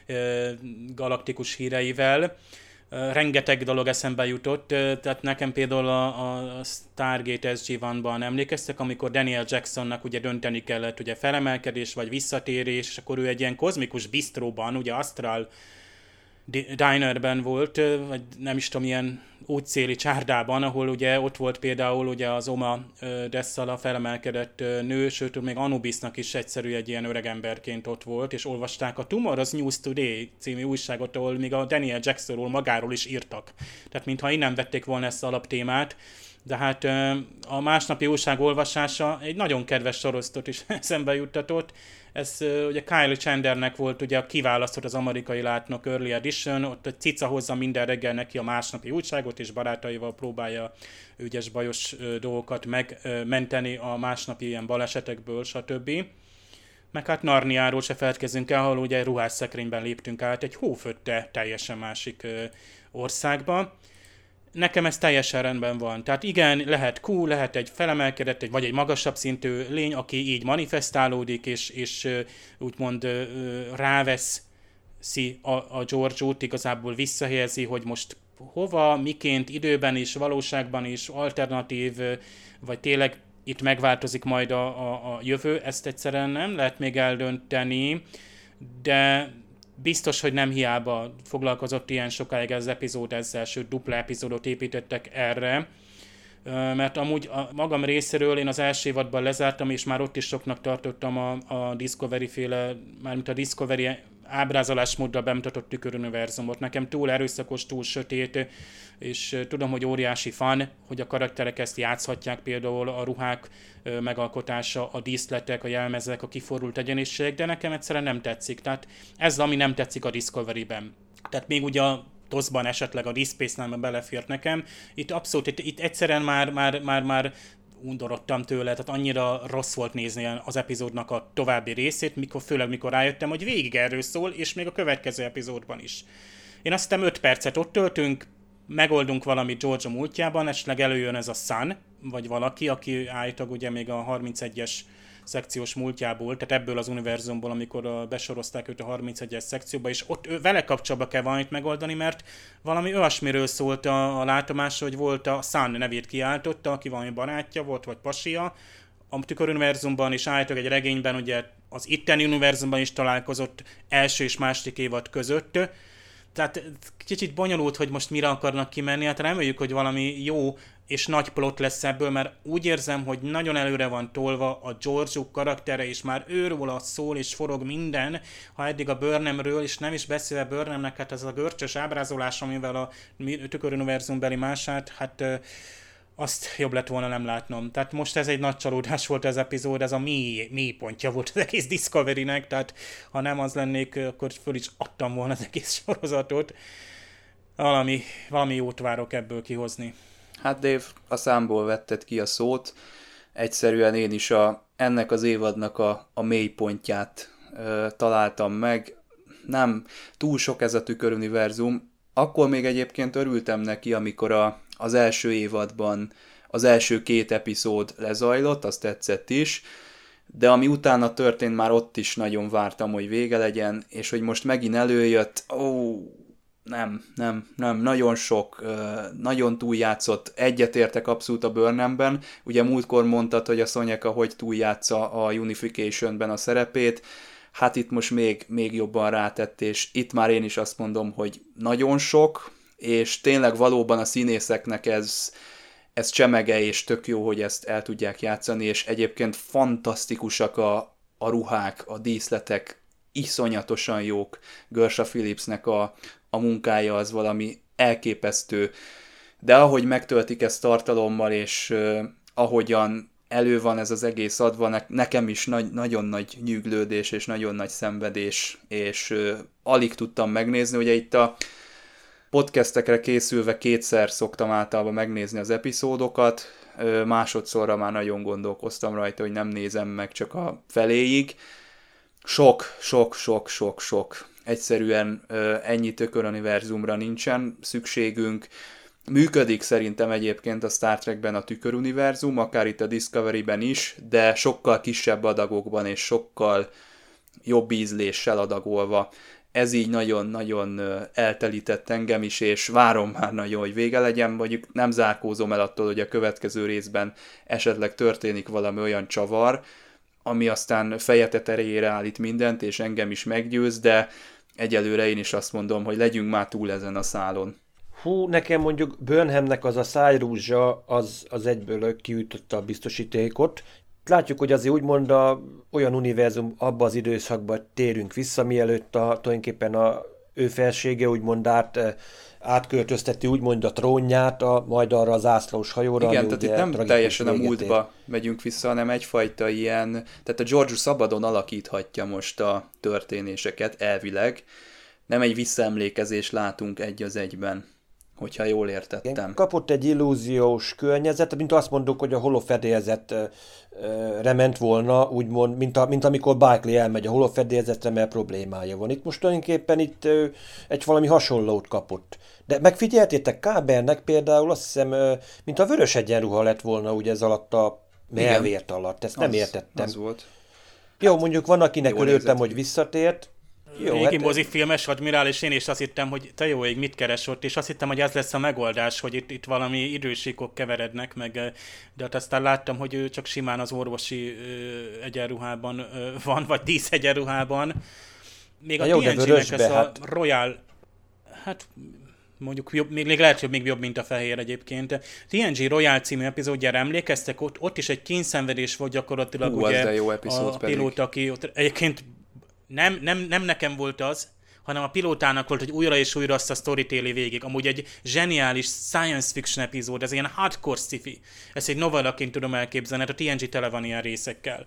ö, galaktikus híreivel. Rengeteg dolog eszembe jutott, tehát nekem például a, a Stargate SG-1-ban emlékeztek, amikor Daniel Jacksonnak ugye dönteni kellett, ugye felemelkedés vagy visszatérés, és akkor ő egy ilyen kozmikus bistróban, ugye Astral dinerben volt, vagy nem is tudom, ilyen útszéli csárdában, ahol ugye ott volt például ugye az Oma Dessala felemelkedett nő, sőt, még Anubisnak is egyszerű egy ilyen öregemberként ott volt, és olvasták a Tomorrow's News Today című újságot, ahol még a Daniel Jacksonról magáról is írtak. Tehát mintha innen vették volna ezt a alaptémát, de hát a másnapi újság olvasása egy nagyon kedves sorosztot is [laughs] eszembe juttatott, ez ugye Kyle Chandlernek volt ugye a kiválasztott az amerikai látnok Early Edition, ott a cica hozza minden reggel neki a másnapi újságot, és barátaival próbálja ügyes bajos dolgokat megmenteni a másnapi ilyen balesetekből, stb. Meg hát Narniáról se feltkezünk el, ahol ugye ruhásszekrényben léptünk át egy hófötte teljesen másik országba nekem ez teljesen rendben van. Tehát igen, lehet Q, lehet egy felemelkedett, egy, vagy egy magasabb szintű lény, aki így manifestálódik, és, és úgymond rávesz a, a George-ot, igazából visszahelyezi, hogy most hova, miként, időben is, valóságban is, alternatív, vagy tényleg itt megváltozik majd a, a, a jövő, ezt egyszerűen nem lehet még eldönteni, de biztos, hogy nem hiába foglalkozott ilyen sokáig az epizód ezzel, sőt dupla epizódot építettek erre, mert amúgy a magam részéről én az első évadban lezártam, és már ott is soknak tartottam a, a Discovery féle, mármint a Discovery ábrázolásmóddal bemutatott tüköruniverzumot. Nekem túl erőszakos, túl sötét, és tudom, hogy óriási fan, hogy a karakterek ezt játszhatják, például a ruhák megalkotása, a díszletek, a jelmezek, a kiforult egyeniség, de nekem egyszerűen nem tetszik. Tehát ez ami nem tetszik a Discovery-ben. Tehát még ugye a toszban esetleg a Dispace-nál belefért nekem. Itt abszolút, itt, itt egyszerűen már, már, már, már undorodtam tőle, tehát annyira rossz volt nézni az epizódnak a további részét, mikor, főleg mikor rájöttem, hogy végig erről szól, és még a következő epizódban is. Én azt hiszem 5 percet ott töltünk, megoldunk valami Georgia múltjában, esetleg előjön ez a Sun, vagy valaki, aki állítólag ugye még a 31-es szekciós múltjából, tehát ebből az univerzumból, amikor besorozták őt a 31-es szekcióba, és ott ő, vele kapcsolatban kell valamit megoldani, mert valami olyasmiről szólt a, a látomás, hogy volt a Sun nevét kiáltotta, aki valami barátja volt, vagy pasia, a tükör univerzumban és állítólag egy regényben ugye az itteni univerzumban is találkozott első és második évad között, tehát kicsit bonyolult, hogy most mire akarnak kimenni, hát reméljük, hogy valami jó és nagy plot lesz ebből, mert úgy érzem, hogy nagyon előre van tolva a George karaktere, és már őről a szól és forog minden, ha eddig a Burnhamről, és nem is beszélve Burnhamnek, hát ez a görcsös ábrázolás, amivel a tüköruniverzum beli mását, hát azt jobb lett volna nem látnom. Tehát most ez egy nagy csalódás volt ez epizód, ez a mély, mély pontja volt az egész Discovery-nek, tehát ha nem az lennék, akkor föl is adtam volna az egész sorozatot. Valami, valami jót várok ebből kihozni. Hát Dave, a számból vetted ki a szót, egyszerűen én is a, ennek az évadnak a, a mélypontját ö, találtam meg. Nem túl sok ez a tüköruniverzum. Akkor még egyébként örültem neki, amikor a, az első évadban az első két epizód lezajlott, azt tetszett is, de ami utána történt, már ott is nagyon vártam, hogy vége legyen, és hogy most megint előjött, ó, nem, nem, nem, nagyon sok, nagyon túljátszott, egyetértek abszolút a Burnhamben, ugye múltkor mondtad, hogy a Szonyeka hogy túljátsza a Unification-ben a szerepét, hát itt most még, még jobban rátett, és itt már én is azt mondom, hogy nagyon sok, és tényleg valóban a színészeknek ez, ez csemege, és tök jó, hogy ezt el tudják játszani, és egyébként fantasztikusak a, a ruhák, a díszletek, iszonyatosan jók. Görsa Philipsnek a, a munkája az valami elképesztő, de ahogy megtöltik ezt tartalommal, és ahogyan elő van ez az egész adva, ne, nekem is nagy, nagyon nagy nyűglődés és nagyon nagy szenvedés, és alig tudtam megnézni, ugye itt a podcastekre készülve kétszer szoktam általában megnézni az epizódokat, másodszorra már nagyon gondolkoztam rajta, hogy nem nézem meg csak a feléig. Sok, sok, sok, sok, sok. Egyszerűen ennyi tüköruniverzumra nincsen szükségünk. Működik szerintem egyébként a Star Trekben a tüköruniverzum, akár itt a Discovery-ben is, de sokkal kisebb adagokban és sokkal jobb ízléssel adagolva ez így nagyon-nagyon eltelített engem is, és várom már nagyon, hogy vége legyen, mondjuk nem zárkózom el attól, hogy a következő részben esetleg történik valami olyan csavar, ami aztán feje tetejére állít mindent, és engem is meggyőz, de egyelőre én is azt mondom, hogy legyünk már túl ezen a szálon. Hú, nekem mondjuk Burnhamnek az a szájrúzsa, az, az egyből kiütötte a biztosítékot, látjuk, hogy azért úgymond a, olyan univerzum abba az időszakban térünk vissza, mielőtt a, tulajdonképpen a ő felsége úgymond át, eh, átköltözteti úgymond a trónját, a, majd arra az ászlós hajóra. Igen, tehát itt nem teljesen a múltba megyünk vissza, hanem egyfajta ilyen, tehát a George szabadon alakíthatja most a történéseket elvileg, nem egy visszaemlékezés látunk egy az egyben hogyha jól értettem. Igen, kapott egy illúziós környezet, mint azt mondjuk, hogy a holofedélzet rement volna, úgymond, mint, a, mint amikor Barkley elmegy a holofedélzetre, mert problémája van. Itt most tulajdonképpen itt egy valami hasonlót kapott. De megfigyeltétek, Kábernek például azt hiszem, mint a vörös egyenruha lett volna ugye ez alatt a melvért alatt. Ezt az, nem értettem. Az volt. Jó, mondjuk van, akinek örültem, hogy visszatért, jó, régi hát... mozifilmes admirál, és én is azt hittem, hogy te jó ég, mit keres ott, és azt hittem, hogy ez lesz a megoldás, hogy itt, itt valami idősíkok keverednek, meg, de hát aztán láttam, hogy ő csak simán az orvosi ö, egyenruhában ö, van, vagy tíz egyenruhában. Még a jó, TNG-nek ez hát... a Royal, hát mondjuk jobb, még, még lehet, hogy még jobb, mint a fehér egyébként. TNG Royal című epizódjára emlékeztek, ott, ott is egy kényszenvedés volt gyakorlatilag Hú, ugye, jó epizód a pilóta, aki ott egyébként nem, nem, nem nekem volt az, hanem a pilótának volt, hogy újra és újra azt a story végig. Amúgy egy zseniális science fiction epizód, ez ilyen hardcore sci-fi. Ezt egy novellaként tudom elképzelni, hát a TNG tele van ilyen részekkel.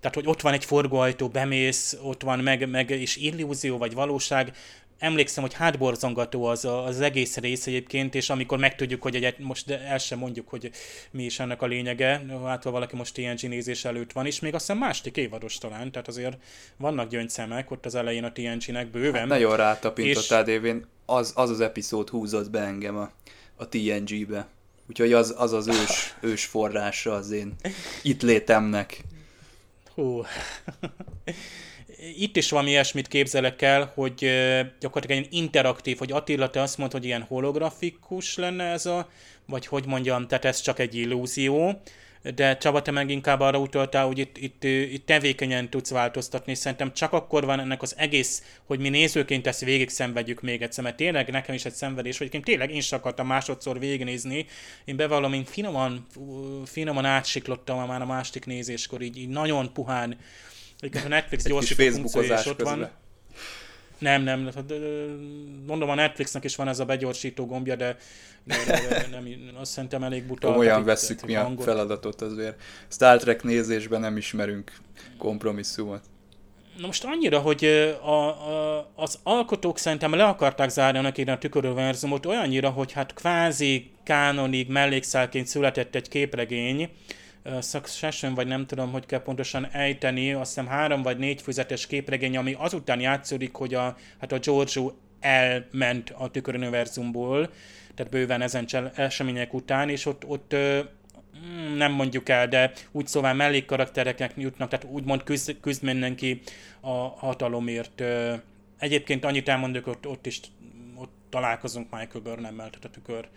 Tehát, hogy ott van egy forgóajtó, bemész, ott van meg, meg is illúzió vagy valóság, emlékszem, hogy hátborzongató az az egész rész egyébként, és amikor megtudjuk, hogy egy, most el sem mondjuk, hogy mi is ennek a lényege, hát ha valaki most TNG nézés előtt van, és még azt hiszem másik évados talán, tehát azért vannak gyöngyszemek ott az elején a TNG-nek bőven. Hát nagyon rátapintottál, és... Dévén, az, az az epizód húzott be engem a, a TNG-be. Úgyhogy az az, az ős, [laughs] ős forrása az én itt létemnek. Hú itt is valami ilyesmit képzelek el, hogy gyakorlatilag egy interaktív, hogy Attila, te azt mondod, hogy ilyen holografikus lenne ez a, vagy hogy mondjam, tehát ez csak egy illúzió, de Csaba, te meg inkább arra utaltál, hogy itt, itt, itt tevékenyen tudsz változtatni, szerintem csak akkor van ennek az egész, hogy mi nézőként ezt végig szenvedjük még egyszer, mert tényleg nekem is egy szenvedés, hogy én tényleg én sem akartam másodszor végignézni, én bevallom, én finoman, finoman átsiklottam már a másik nézéskor, így, így nagyon puhán Egyébként a Netflix gyorsító funkciója is ott közben. van. Nem, nem, mondom, a Netflixnek is van ez a begyorsító gombja, de, de, de, nem, azt szerintem elég buta. Olyan vesszük mi a hangot. feladatot azért. Star Trek nézésben nem ismerünk kompromisszumot. Na most annyira, hogy a, a, az alkotók szerintem le akarták zárni annak a tüköröverzumot olyannyira, hogy hát kvázi kánonig mellékszálként született egy képregény, Succession, vagy nem tudom, hogy kell pontosan ejteni, azt hiszem három vagy négy füzetes képregény, ami azután játszódik, hogy a, hát a Giorgio elment a tüköruniverzumból, tehát bőven ezen események után, és ott, ott mm, nem mondjuk el, de úgy szóval mellékkaraktereknek jutnak, tehát úgymond küzd, küzd mindenki a hatalomért. Egyébként annyit elmondok, ott, ott is ott találkozunk Michael Burnham-mel, tehát a tükör,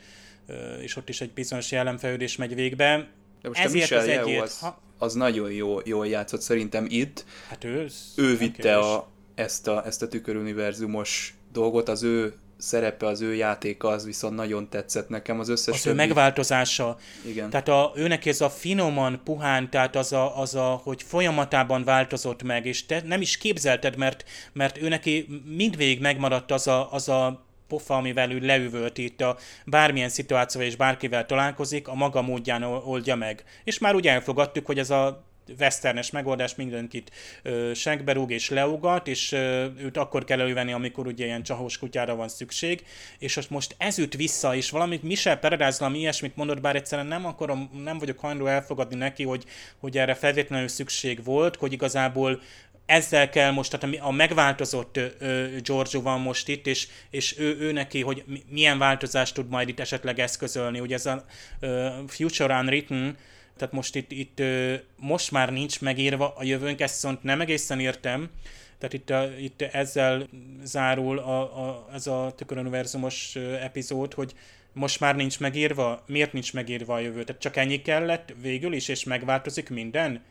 és ott is egy bizonyos jellemfejlődés megy végbe. De most Ezért a Michel az, egyért, az, ha... az nagyon jó, jól játszott szerintem itt. Hát ő, ő vitte a, ezt, a, ezt a tüköruniverzumos dolgot, az ő szerepe, az ő játéka, az viszont nagyon tetszett nekem az összes Az többi... ő megváltozása. Igen. Tehát a, őnek ez a finoman, puhán, tehát az a, az a, hogy folyamatában változott meg, és te nem is képzelted, mert, mert ő neki mindvégig megmaradt az a, az a pofa, amivel ő leüvölt itt a bármilyen szituációval és bárkivel találkozik, a maga módján oldja meg. És már úgy elfogadtuk, hogy ez a westernes megoldás, mindenkit ö, segberúg és leugat, és ö, őt akkor kell elővenni, amikor ugye ilyen csahós kutyára van szükség, és most, most ez üt vissza, és valamit Michel Peredáz valami ilyesmit mondott, bár egyszerűen nem akarom, nem vagyok hajlandó elfogadni neki, hogy, hogy erre feltétlenül szükség volt, hogy igazából ezzel kell most, tehát a megváltozott Giorgio van most itt, és, és ő, ő neki, hogy milyen változást tud majd itt esetleg eszközölni. Ugye ez a uh, Future Unwritten, tehát most itt, itt most már nincs megírva a jövőnk, ezt viszont nem egészen értem, tehát itt, a, itt ezzel zárul a, a, ez a tüköruniverzumos epizód, hogy most már nincs megírva, miért nincs megírva a jövő? Tehát csak ennyi kellett végül is, és megváltozik minden?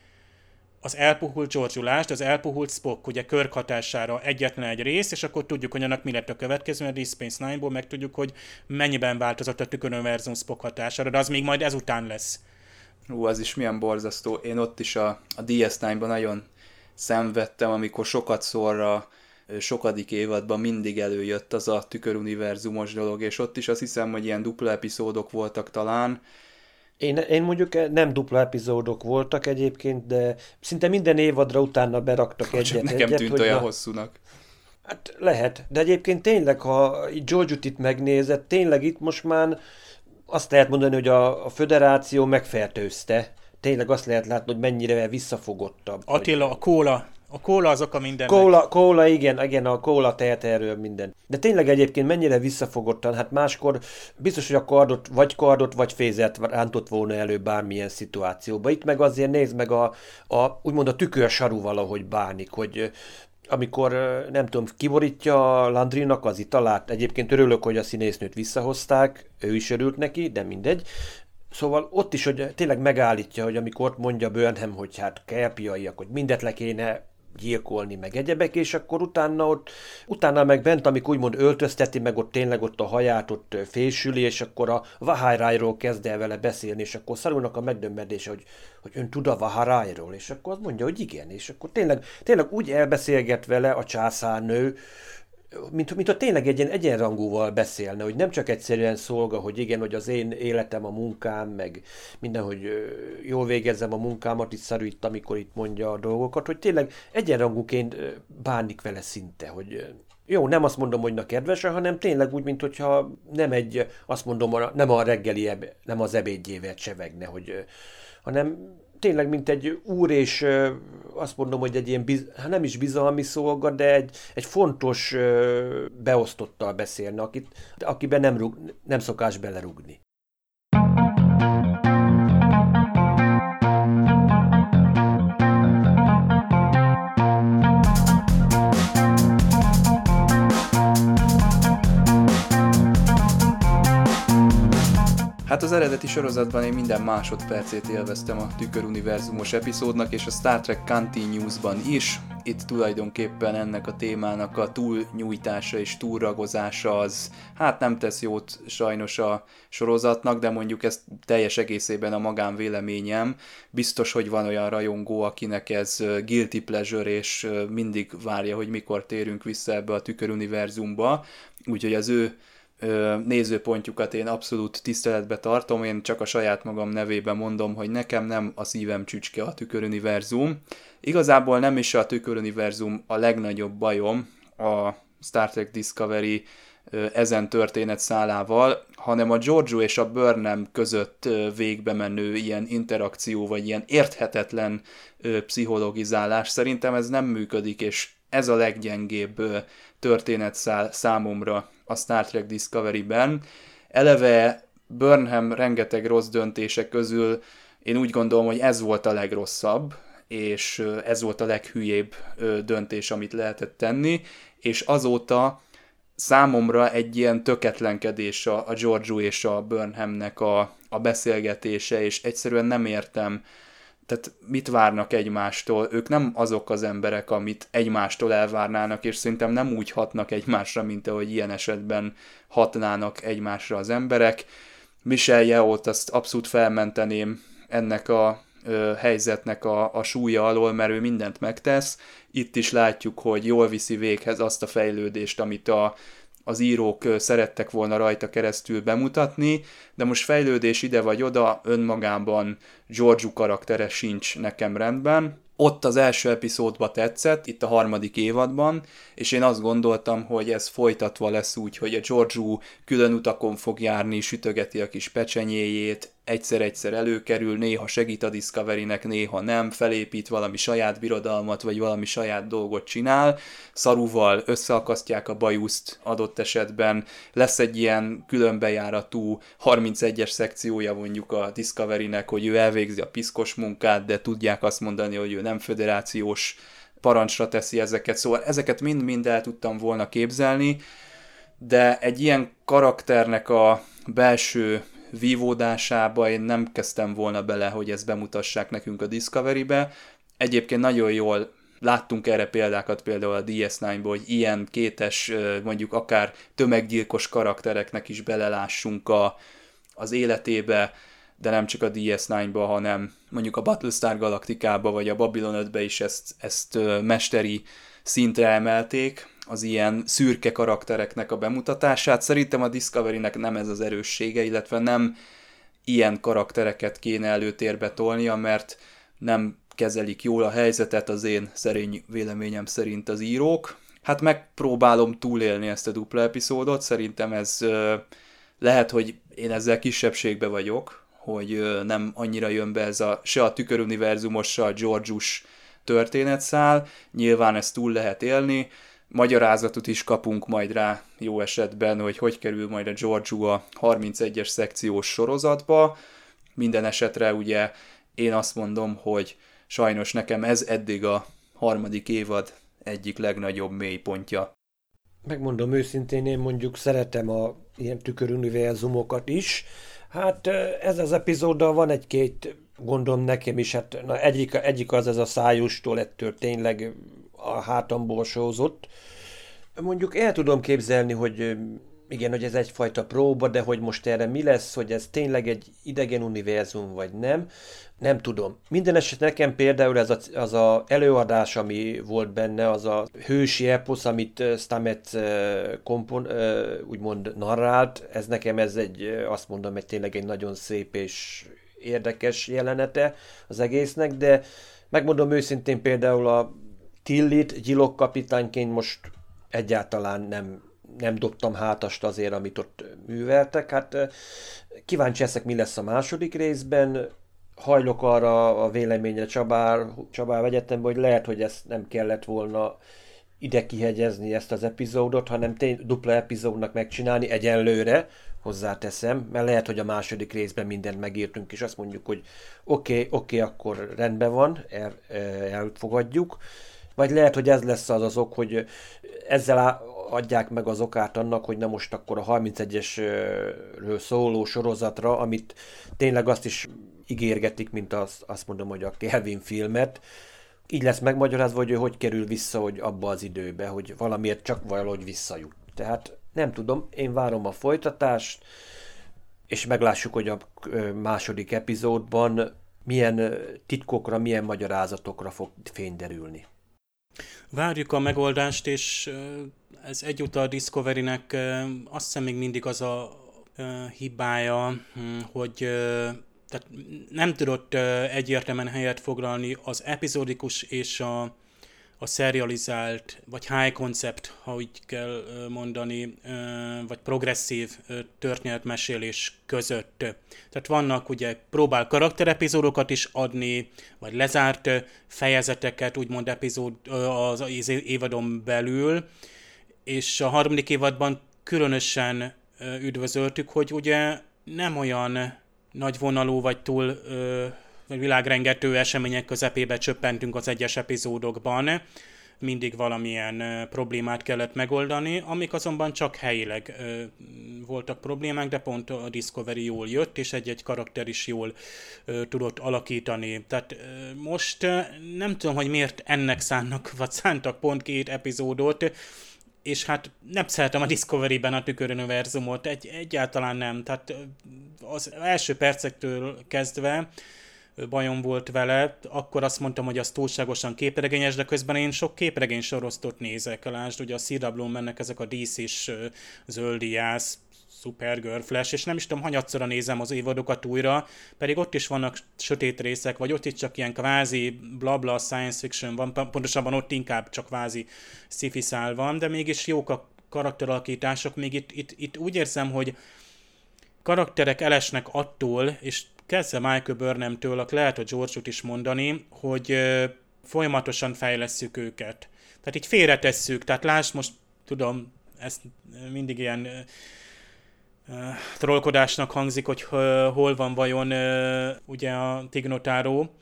Az elpuhult George az elpuhult Spock, ugye Körk hatására egyetlen egy rész, és akkor tudjuk, hogy annak mi lett a következő, a Deep Space Nine-ból meg tudjuk, hogy mennyiben változott a tükörönverzum Spock hatására, de az még majd ezután lesz. Ú, az is milyen borzasztó. Én ott is a, a DS9-ban nagyon szenvedtem, amikor sokat szorra sokadik évadban mindig előjött az a tüköruniverzumos dolog, és ott is azt hiszem, hogy ilyen dupla epizódok voltak talán, én, én mondjuk nem dupla epizódok voltak egyébként, de szinte minden évadra utána beraktak Csak egyet. Nekem egyet, tűnt hogy olyan na, hosszúnak. Hát lehet, de egyébként tényleg, ha George-ut itt megnézett, tényleg itt most már azt lehet mondani, hogy a, a föderáció megfertőzte. Tényleg azt lehet látni, hogy mennyire visszafogottabb. Attila, a kóla a kóla az oka minden. Kóla, kóla, igen, igen, a kóla tehet erről minden. De tényleg egyébként mennyire visszafogottan, hát máskor biztos, hogy a kardot, vagy kardot, vagy fézet rántott volna elő bármilyen szituációba. Itt meg azért nézd meg a, a úgymond a tükörsaru valahogy bánik, hogy amikor nem tudom, kiborítja Landrinak az italát, egyébként örülök, hogy a színésznőt visszahozták, ő is örült neki, de mindegy, Szóval ott is, hogy tényleg megállítja, hogy amikor mondja Burnham, hogy hát kerpiaiak, hogy mindet le kéne gyilkolni, meg egyebek, és akkor utána ott, utána meg bent, amikor úgymond öltözteti, meg ott tényleg ott a haját ott fésüli, és akkor a Vahárájról kezd el vele beszélni, és akkor szarulnak a megdömmedése, hogy, hogy ön tud a Vahárájról, és akkor azt mondja, hogy igen, és akkor tényleg, tényleg úgy elbeszélget vele a császárnő, mint, mint hogy tényleg egy ilyen egyenrangúval beszélne, hogy nem csak egyszerűen szolga, hogy igen, hogy az én életem, a munkám, meg minden, hogy jól végezzem a munkámat, itt szarú itt, amikor itt mondja a dolgokat, hogy tényleg egyenrangúként bánik vele szinte, hogy jó, nem azt mondom, hogy na kedvese, hanem tényleg úgy, mint hogyha nem egy, azt mondom, nem a reggeli, nem az ebédjével csevegne, hogy, hanem tényleg, mint egy úr, és azt mondom, hogy egy ilyen, biz, hát nem is bizalmi szolga, de egy, egy fontos beosztottal beszélne, akit, akiben nem, rúg, nem szokás belerugni. Hát az eredeti sorozatban én minden másodpercét élveztem a tüköruniverzumos epizódnak, és a Star Trek Continuous-ban is. Itt tulajdonképpen ennek a témának a túlnyújtása és túlragozása az, hát nem tesz jót sajnos a sorozatnak, de mondjuk ez teljes egészében a magánvéleményem. Biztos, hogy van olyan rajongó, akinek ez guilty pleasure, és mindig várja, hogy mikor térünk vissza ebbe a tüköruniverzumba. Úgyhogy az ő nézőpontjukat én abszolút tiszteletbe tartom, én csak a saját magam nevében mondom, hogy nekem nem a szívem csücske a tüköruniverzum. Igazából nem is a tüköruniverzum a legnagyobb bajom a Star Trek Discovery ezen történet szálával, hanem a Giorgio és a Burnham között végbe menő ilyen interakció, vagy ilyen érthetetlen pszichologizálás. Szerintem ez nem működik, és ez a leggyengébb történet számomra a Star Trek Discovery-ben. Eleve Burnham rengeteg rossz döntése közül én úgy gondolom, hogy ez volt a legrosszabb, és ez volt a leghülyébb döntés, amit lehetett tenni, és azóta számomra egy ilyen töketlenkedés a, a Giorgio és a Burnhamnek a, a beszélgetése, és egyszerűen nem értem, tehát mit várnak egymástól? Ők nem azok az emberek, amit egymástól elvárnának, és szerintem nem úgy hatnak egymásra, mint ahogy ilyen esetben hatnának egymásra az emberek. Michel Yeolt azt abszolút felmenteném ennek a ö, helyzetnek a, a súlya alól, mert ő mindent megtesz. Itt is látjuk, hogy jól viszi véghez azt a fejlődést, amit a az írók szerettek volna rajta keresztül bemutatni, de most fejlődés ide vagy oda, önmagában Georgiou karaktere sincs nekem rendben. Ott az első epizódba tetszett, itt a harmadik évadban, és én azt gondoltam, hogy ez folytatva lesz úgy, hogy a Georgiou külön utakon fog járni, sütögeti a kis pecsenyéjét, egyszer-egyszer előkerül, néha segít a Discovery-nek, néha nem, felépít valami saját birodalmat, vagy valami saját dolgot csinál, szaruval összeakasztják a bajuszt adott esetben, lesz egy ilyen különbejáratú 31-es szekciója mondjuk a Discovery-nek, hogy ő elvégzi a piszkos munkát, de tudják azt mondani, hogy ő nem föderációs parancsra teszi ezeket, szóval ezeket mind-mind el tudtam volna képzelni, de egy ilyen karakternek a belső vívódásába én nem kezdtem volna bele, hogy ezt bemutassák nekünk a Discovery-be. Egyébként nagyon jól láttunk erre példákat például a DS9-ból, hogy ilyen kétes, mondjuk akár tömeggyilkos karaktereknek is belelássunk a, az életébe, de nem csak a DS9-ba, hanem mondjuk a Battlestar Galactica-ba vagy a Babylon 5-be is ezt, ezt mesteri szintre emelték, az ilyen szürke karaktereknek a bemutatását. Szerintem a Discovery-nek nem ez az erőssége, illetve nem ilyen karaktereket kéne előtérbe tolnia, mert nem kezelik jól a helyzetet az én szerény véleményem szerint az írók. Hát megpróbálom túlélni ezt a dupla epizódot, szerintem ez lehet, hogy én ezzel kisebbségbe vagyok, hogy nem annyira jön be ez a se a tüköruniverzumos, se a Georgius történetszál, nyilván ezt túl lehet élni, magyarázatot is kapunk majd rá jó esetben, hogy hogy kerül majd a Giorgio a 31-es szekciós sorozatba. Minden esetre ugye én azt mondom, hogy sajnos nekem ez eddig a harmadik évad egyik legnagyobb mélypontja. Megmondom őszintén, én mondjuk szeretem a ilyen tüköruniverzumokat is. Hát ez az epizóddal van egy-két gondom nekem is, hát na egyik, egyik az ez a szájustól, ettől tényleg a hátamból sózott. Mondjuk el tudom képzelni, hogy igen, hogy ez egyfajta próba, de hogy most erre mi lesz, hogy ez tényleg egy idegen univerzum, vagy nem, nem tudom. Minden eset nekem például ez a, az a előadás, ami volt benne, az a hősi eposz, amit Stamets kompon, úgymond narrált, ez nekem ez egy, azt mondom, egy tényleg egy nagyon szép és érdekes jelenete az egésznek, de megmondom őszintén például a Tillit gyilok kapitányként most egyáltalán nem, nem dobtam hátast azért, amit ott műveltek. Hát kíváncsi leszek, mi lesz a második részben. Hajlok arra a véleményre Csabár, Csabár egyetemben, hogy lehet, hogy ezt nem kellett volna ide kihegyezni ezt az epizódot, hanem tény, dupla epizódnak megcsinálni egyenlőre, hozzáteszem, mert lehet, hogy a második részben mindent megírtunk, és azt mondjuk, hogy oké, okay, oké, okay, akkor rendben van, el, elfogadjuk, vagy lehet, hogy ez lesz az az ok, hogy ezzel adják meg az okát annak, hogy na most akkor a 31-esről szóló sorozatra, amit tényleg azt is ígérgetik, mint az, azt mondom, hogy a Kelvin filmet, így lesz megmagyarázva, hogy ő hogy kerül vissza hogy abba az időbe, hogy valamiért csak valahogy visszajut. Tehát nem tudom, én várom a folytatást, és meglássuk, hogy a második epizódban milyen titkokra, milyen magyarázatokra fog fényderülni. Várjuk a megoldást, és ez egyúttal a Discovery-nek azt hiszem még mindig az a hibája, hm, hogy tehát nem tudott egyértelműen helyet foglalni az epizódikus és a a serializált, vagy high concept, ha úgy kell mondani, vagy progresszív történetmesélés között. Tehát vannak ugye, próbál karakterepizódokat is adni, vagy lezárt fejezeteket, úgymond epizód az évadon belül, és a harmadik évadban különösen üdvözöltük, hogy ugye nem olyan nagyvonalú vagy túl világrengető események közepébe csöppentünk az egyes epizódokban, mindig valamilyen problémát kellett megoldani, amik azonban csak helyileg voltak problémák, de pont a Discovery jól jött, és egy-egy karakter is jól tudott alakítani. Tehát most nem tudom, hogy miért ennek szánnak, vagy szántak pont két epizódot, és hát nem szeretem a Discovery-ben a tüköruniverzumot, egy, egyáltalán nem. Tehát az első percektől kezdve bajom volt vele, akkor azt mondtam, hogy az túlságosan képregényes, de közben én sok képregény sorosztot nézek. Lásd, ugye a Szirablón mennek ezek a díszis zöldi jász, Supergirl, Flash, és nem is tudom, hanyatszora nézem az évadokat újra, pedig ott is vannak sötét részek, vagy ott is csak ilyen kvázi blabla science fiction van, pontosabban ott inkább csak kvázi sci szál van, de mégis jók a karakteralakítások, még itt, itt, itt úgy érzem, hogy karakterek elesnek attól, és kezdve Michael Burnham-től, lehet a george is mondani, hogy folyamatosan fejlesszük őket. Tehát így félretesszük, tehát lásd most, tudom, ezt mindig ilyen trollkodásnak hangzik, hogy hol van vajon ugye a Tignotáró,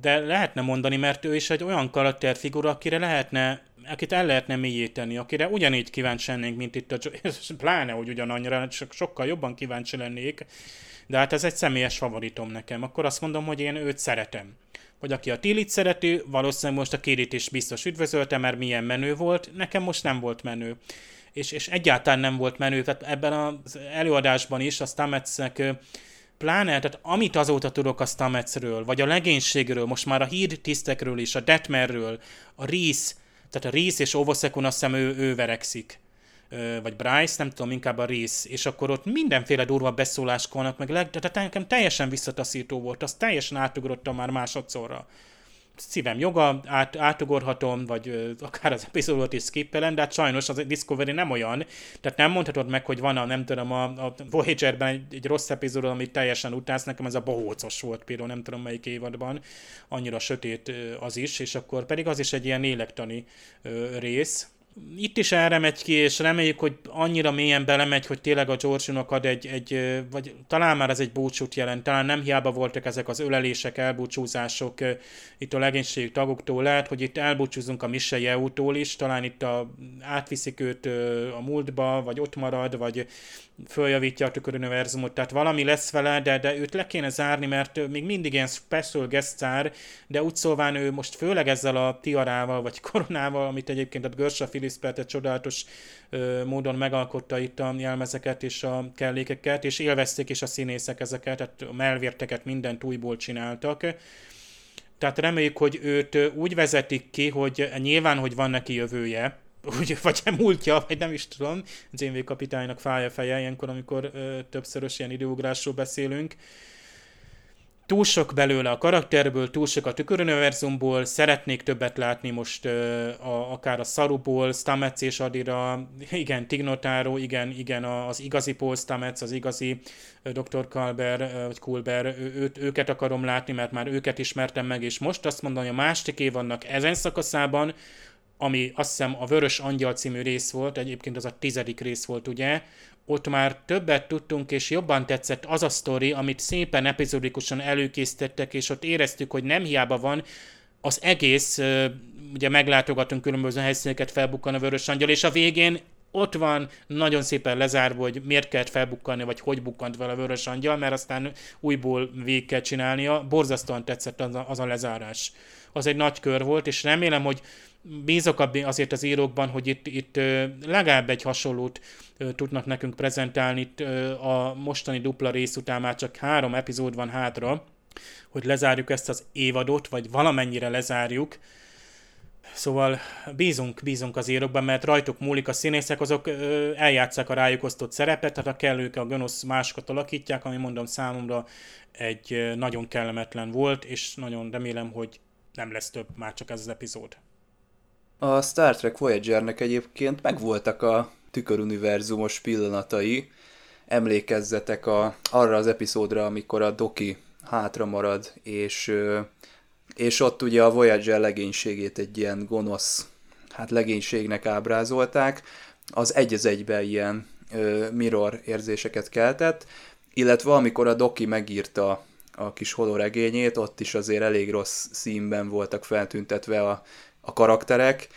de lehetne mondani, mert ő is egy olyan karakterfigura, akire lehetne akit el lehetne mélyíteni, akire ugyanígy kíváncsi lennénk, mint itt a [laughs] pláne, hogy ugyanannyira, csak sokkal jobban kíváncsi lennék, de hát ez egy személyes favoritom nekem. Akkor azt mondom, hogy én őt szeretem. Vagy aki a Tilit szereti, valószínűleg most a Kirit is biztos üdvözölte, mert milyen menő volt, nekem most nem volt menő és, és egyáltalán nem volt menő, tehát ebben az előadásban is a Stametsnek pláne, tehát amit azóta tudok a Stametsről, vagy a legénységről, most már a hírtisztekről is, a Detmerről, a Reese, tehát a Reese és Ovosekun azt hiszem ő, ő verekszik vagy Bryce, nem tudom, inkább a rész, és akkor ott mindenféle durva beszólások vannak, meg leg, tehát nekem teljesen visszataszító volt, az teljesen átugrottam már másodszorra. Szívem joga, át, átugorhatom, vagy ö, akár az epizódot is skippelem, de hát sajnos az Discovery nem olyan, tehát nem mondhatod meg, hogy van a, nem tudom, a, a Voyager-ben egy, egy rossz epizód, amit teljesen utálsz, nekem ez a bohócos volt például, nem tudom melyik évadban, annyira sötét az is, és akkor pedig az is egy ilyen lélektani rész, itt is erre megy ki, és reméljük, hogy annyira mélyen belemegy, hogy tényleg a george ad egy, egy, vagy talán már ez egy búcsút jelent, talán nem hiába voltak ezek az ölelések, elbúcsúzások itt a legénység tagoktól, lehet, hogy itt elbúcsúzunk a Michelle Yeutól is, talán itt a, átviszik őt a múltba, vagy ott marad, vagy följavítja a tüköruniverzumot, tehát valami lesz vele, de, de őt le kéne zárni, mert még mindig ilyen special guest star, de úgy szóván ő most főleg ezzel a tiarával, vagy koronával, amit egyébként a Gersha Egy csodálatos ö, módon megalkotta itt a jelmezeket és a kellékeket, és élvezték is a színészek ezeket, tehát a melvérteket mindent újból csináltak. Tehát reméljük, hogy őt úgy vezetik ki, hogy nyilván, hogy van neki jövője, [laughs] úgy, vagy múltja, vagy nem is tudom, Janeway kapitánynak fáj a feje ilyenkor, amikor ö, többszörös ilyen időugrásról beszélünk. Túl sok belőle a karakterből, túl sok a tüköruniverzumból, szeretnék többet látni most ö, a, akár a Saruból, Stamets és Adira, igen, Tignotaro, igen, igen, az igazi Paul Stamets, az igazi Dr. Kalber, vagy Kulber, ő, őket akarom látni, mert már őket ismertem meg, és most azt mondom, hogy a másik év vannak ezen szakaszában, ami azt hiszem a Vörös Angyal című rész volt, egyébként az a tizedik rész volt, ugye, ott már többet tudtunk, és jobban tetszett az a sztori, amit szépen epizódikusan előkészítettek, és ott éreztük, hogy nem hiába van, az egész, ugye meglátogatunk különböző helyszíneket, felbukkan a Vörös Angyal, és a végén ott van nagyon szépen lezárva, hogy miért kellett felbukkanni, vagy hogy bukkant vele a Vörös Angyal, mert aztán újból végig kell csinálnia. Borzasztóan tetszett az a, az a lezárás. Az egy nagy kör volt, és remélem, hogy bízok azért az írókban, hogy itt, itt legalább egy hasonlót tudnak nekünk prezentálni. Itt a mostani dupla rész után már csak három epizód van hátra, hogy lezárjuk ezt az évadot, vagy valamennyire lezárjuk. Szóval bízunk, bízunk az írókban, mert rajtuk múlik a színészek, azok eljátszák a rájuk osztott szerepet, tehát a kellők a gonosz másokat alakítják, ami mondom számomra egy nagyon kellemetlen volt, és nagyon remélem, hogy nem lesz több már csak ez az epizód. A Star Trek Voyager-nek egyébként megvoltak a tüköruniverzumos pillanatai. Emlékezzetek a, arra az epizódra, amikor a Doki hátra marad, és, és ott ugye a Voyager legénységét egy ilyen gonosz hát legénységnek ábrázolták, az egy az egybe ilyen mirror érzéseket keltett, illetve amikor a Doki megírta a kis holoregényét, ott is azért elég rossz színben voltak feltüntetve a a karakterek,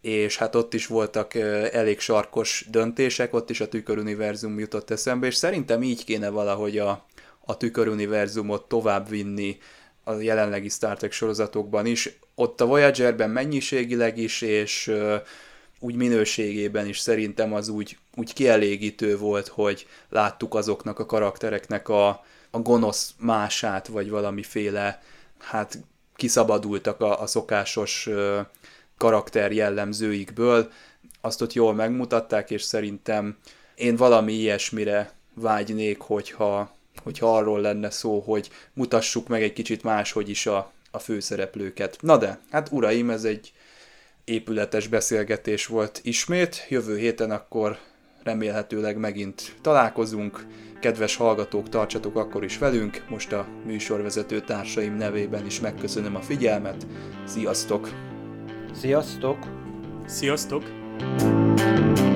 és hát ott is voltak elég sarkos döntések, ott is a tüköruniverzum jutott eszembe, és szerintem így kéne valahogy a, a tüköruniverzumot tovább vinni a jelenlegi Star Trek sorozatokban is. Ott a Voyagerben mennyiségileg is, és úgy minőségében is szerintem az úgy, úgy kielégítő volt, hogy láttuk azoknak a karaktereknek a, a gonosz mását, vagy valamiféle, hát kiszabadultak a, a szokásos karakter jellemzőikből, azt ott jól megmutatták, és szerintem én valami ilyesmire vágynék, hogyha, hogyha arról lenne szó, hogy mutassuk meg egy kicsit máshogy is a, a főszereplőket. Na de, hát uraim, ez egy épületes beszélgetés volt ismét. Jövő héten akkor remélhetőleg megint találkozunk. Kedves hallgatók, tartsatok akkor is velünk. Most a műsorvezető társaim nevében is megköszönöm a figyelmet. Sziasztok! Sziasztok! Sziasztok! Ja,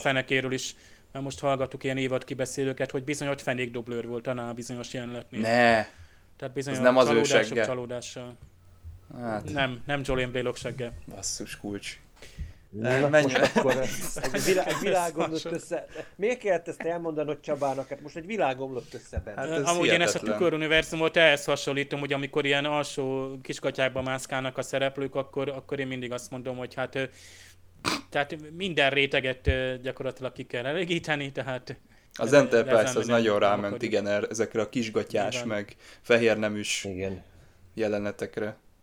fenekéről is, mert most hallgattuk ilyen évad kibeszélőket, hogy bizony ott fenékdoblőr volt annál a bizonyos jelenetnél. Ne! Tehát bizony Ez nem az ő segge. csalódással. Hát, Nem, nem Jolene Blaylock segge. basszus kulcs. Le. akkor [laughs] egy, vilá, egy világomlott össze. Miért kellett ezt elmondanod Csabának? Hát most egy világomlott össze benne. Hát ez Amúgy én ezt a hihetetlen. tüköruniverzumot ehhez hasonlítom, hogy amikor ilyen alsó kiskatyákba mászkálnak a szereplők, akkor, akkor én mindig azt mondom, hogy hát tehát minden réteget gyakorlatilag ki kell elégíteni, tehát Az Enterprise az nagyon ráment, igen, er- ezekre a kisgatyás, meg fehérneműs Igen. jelenetekre.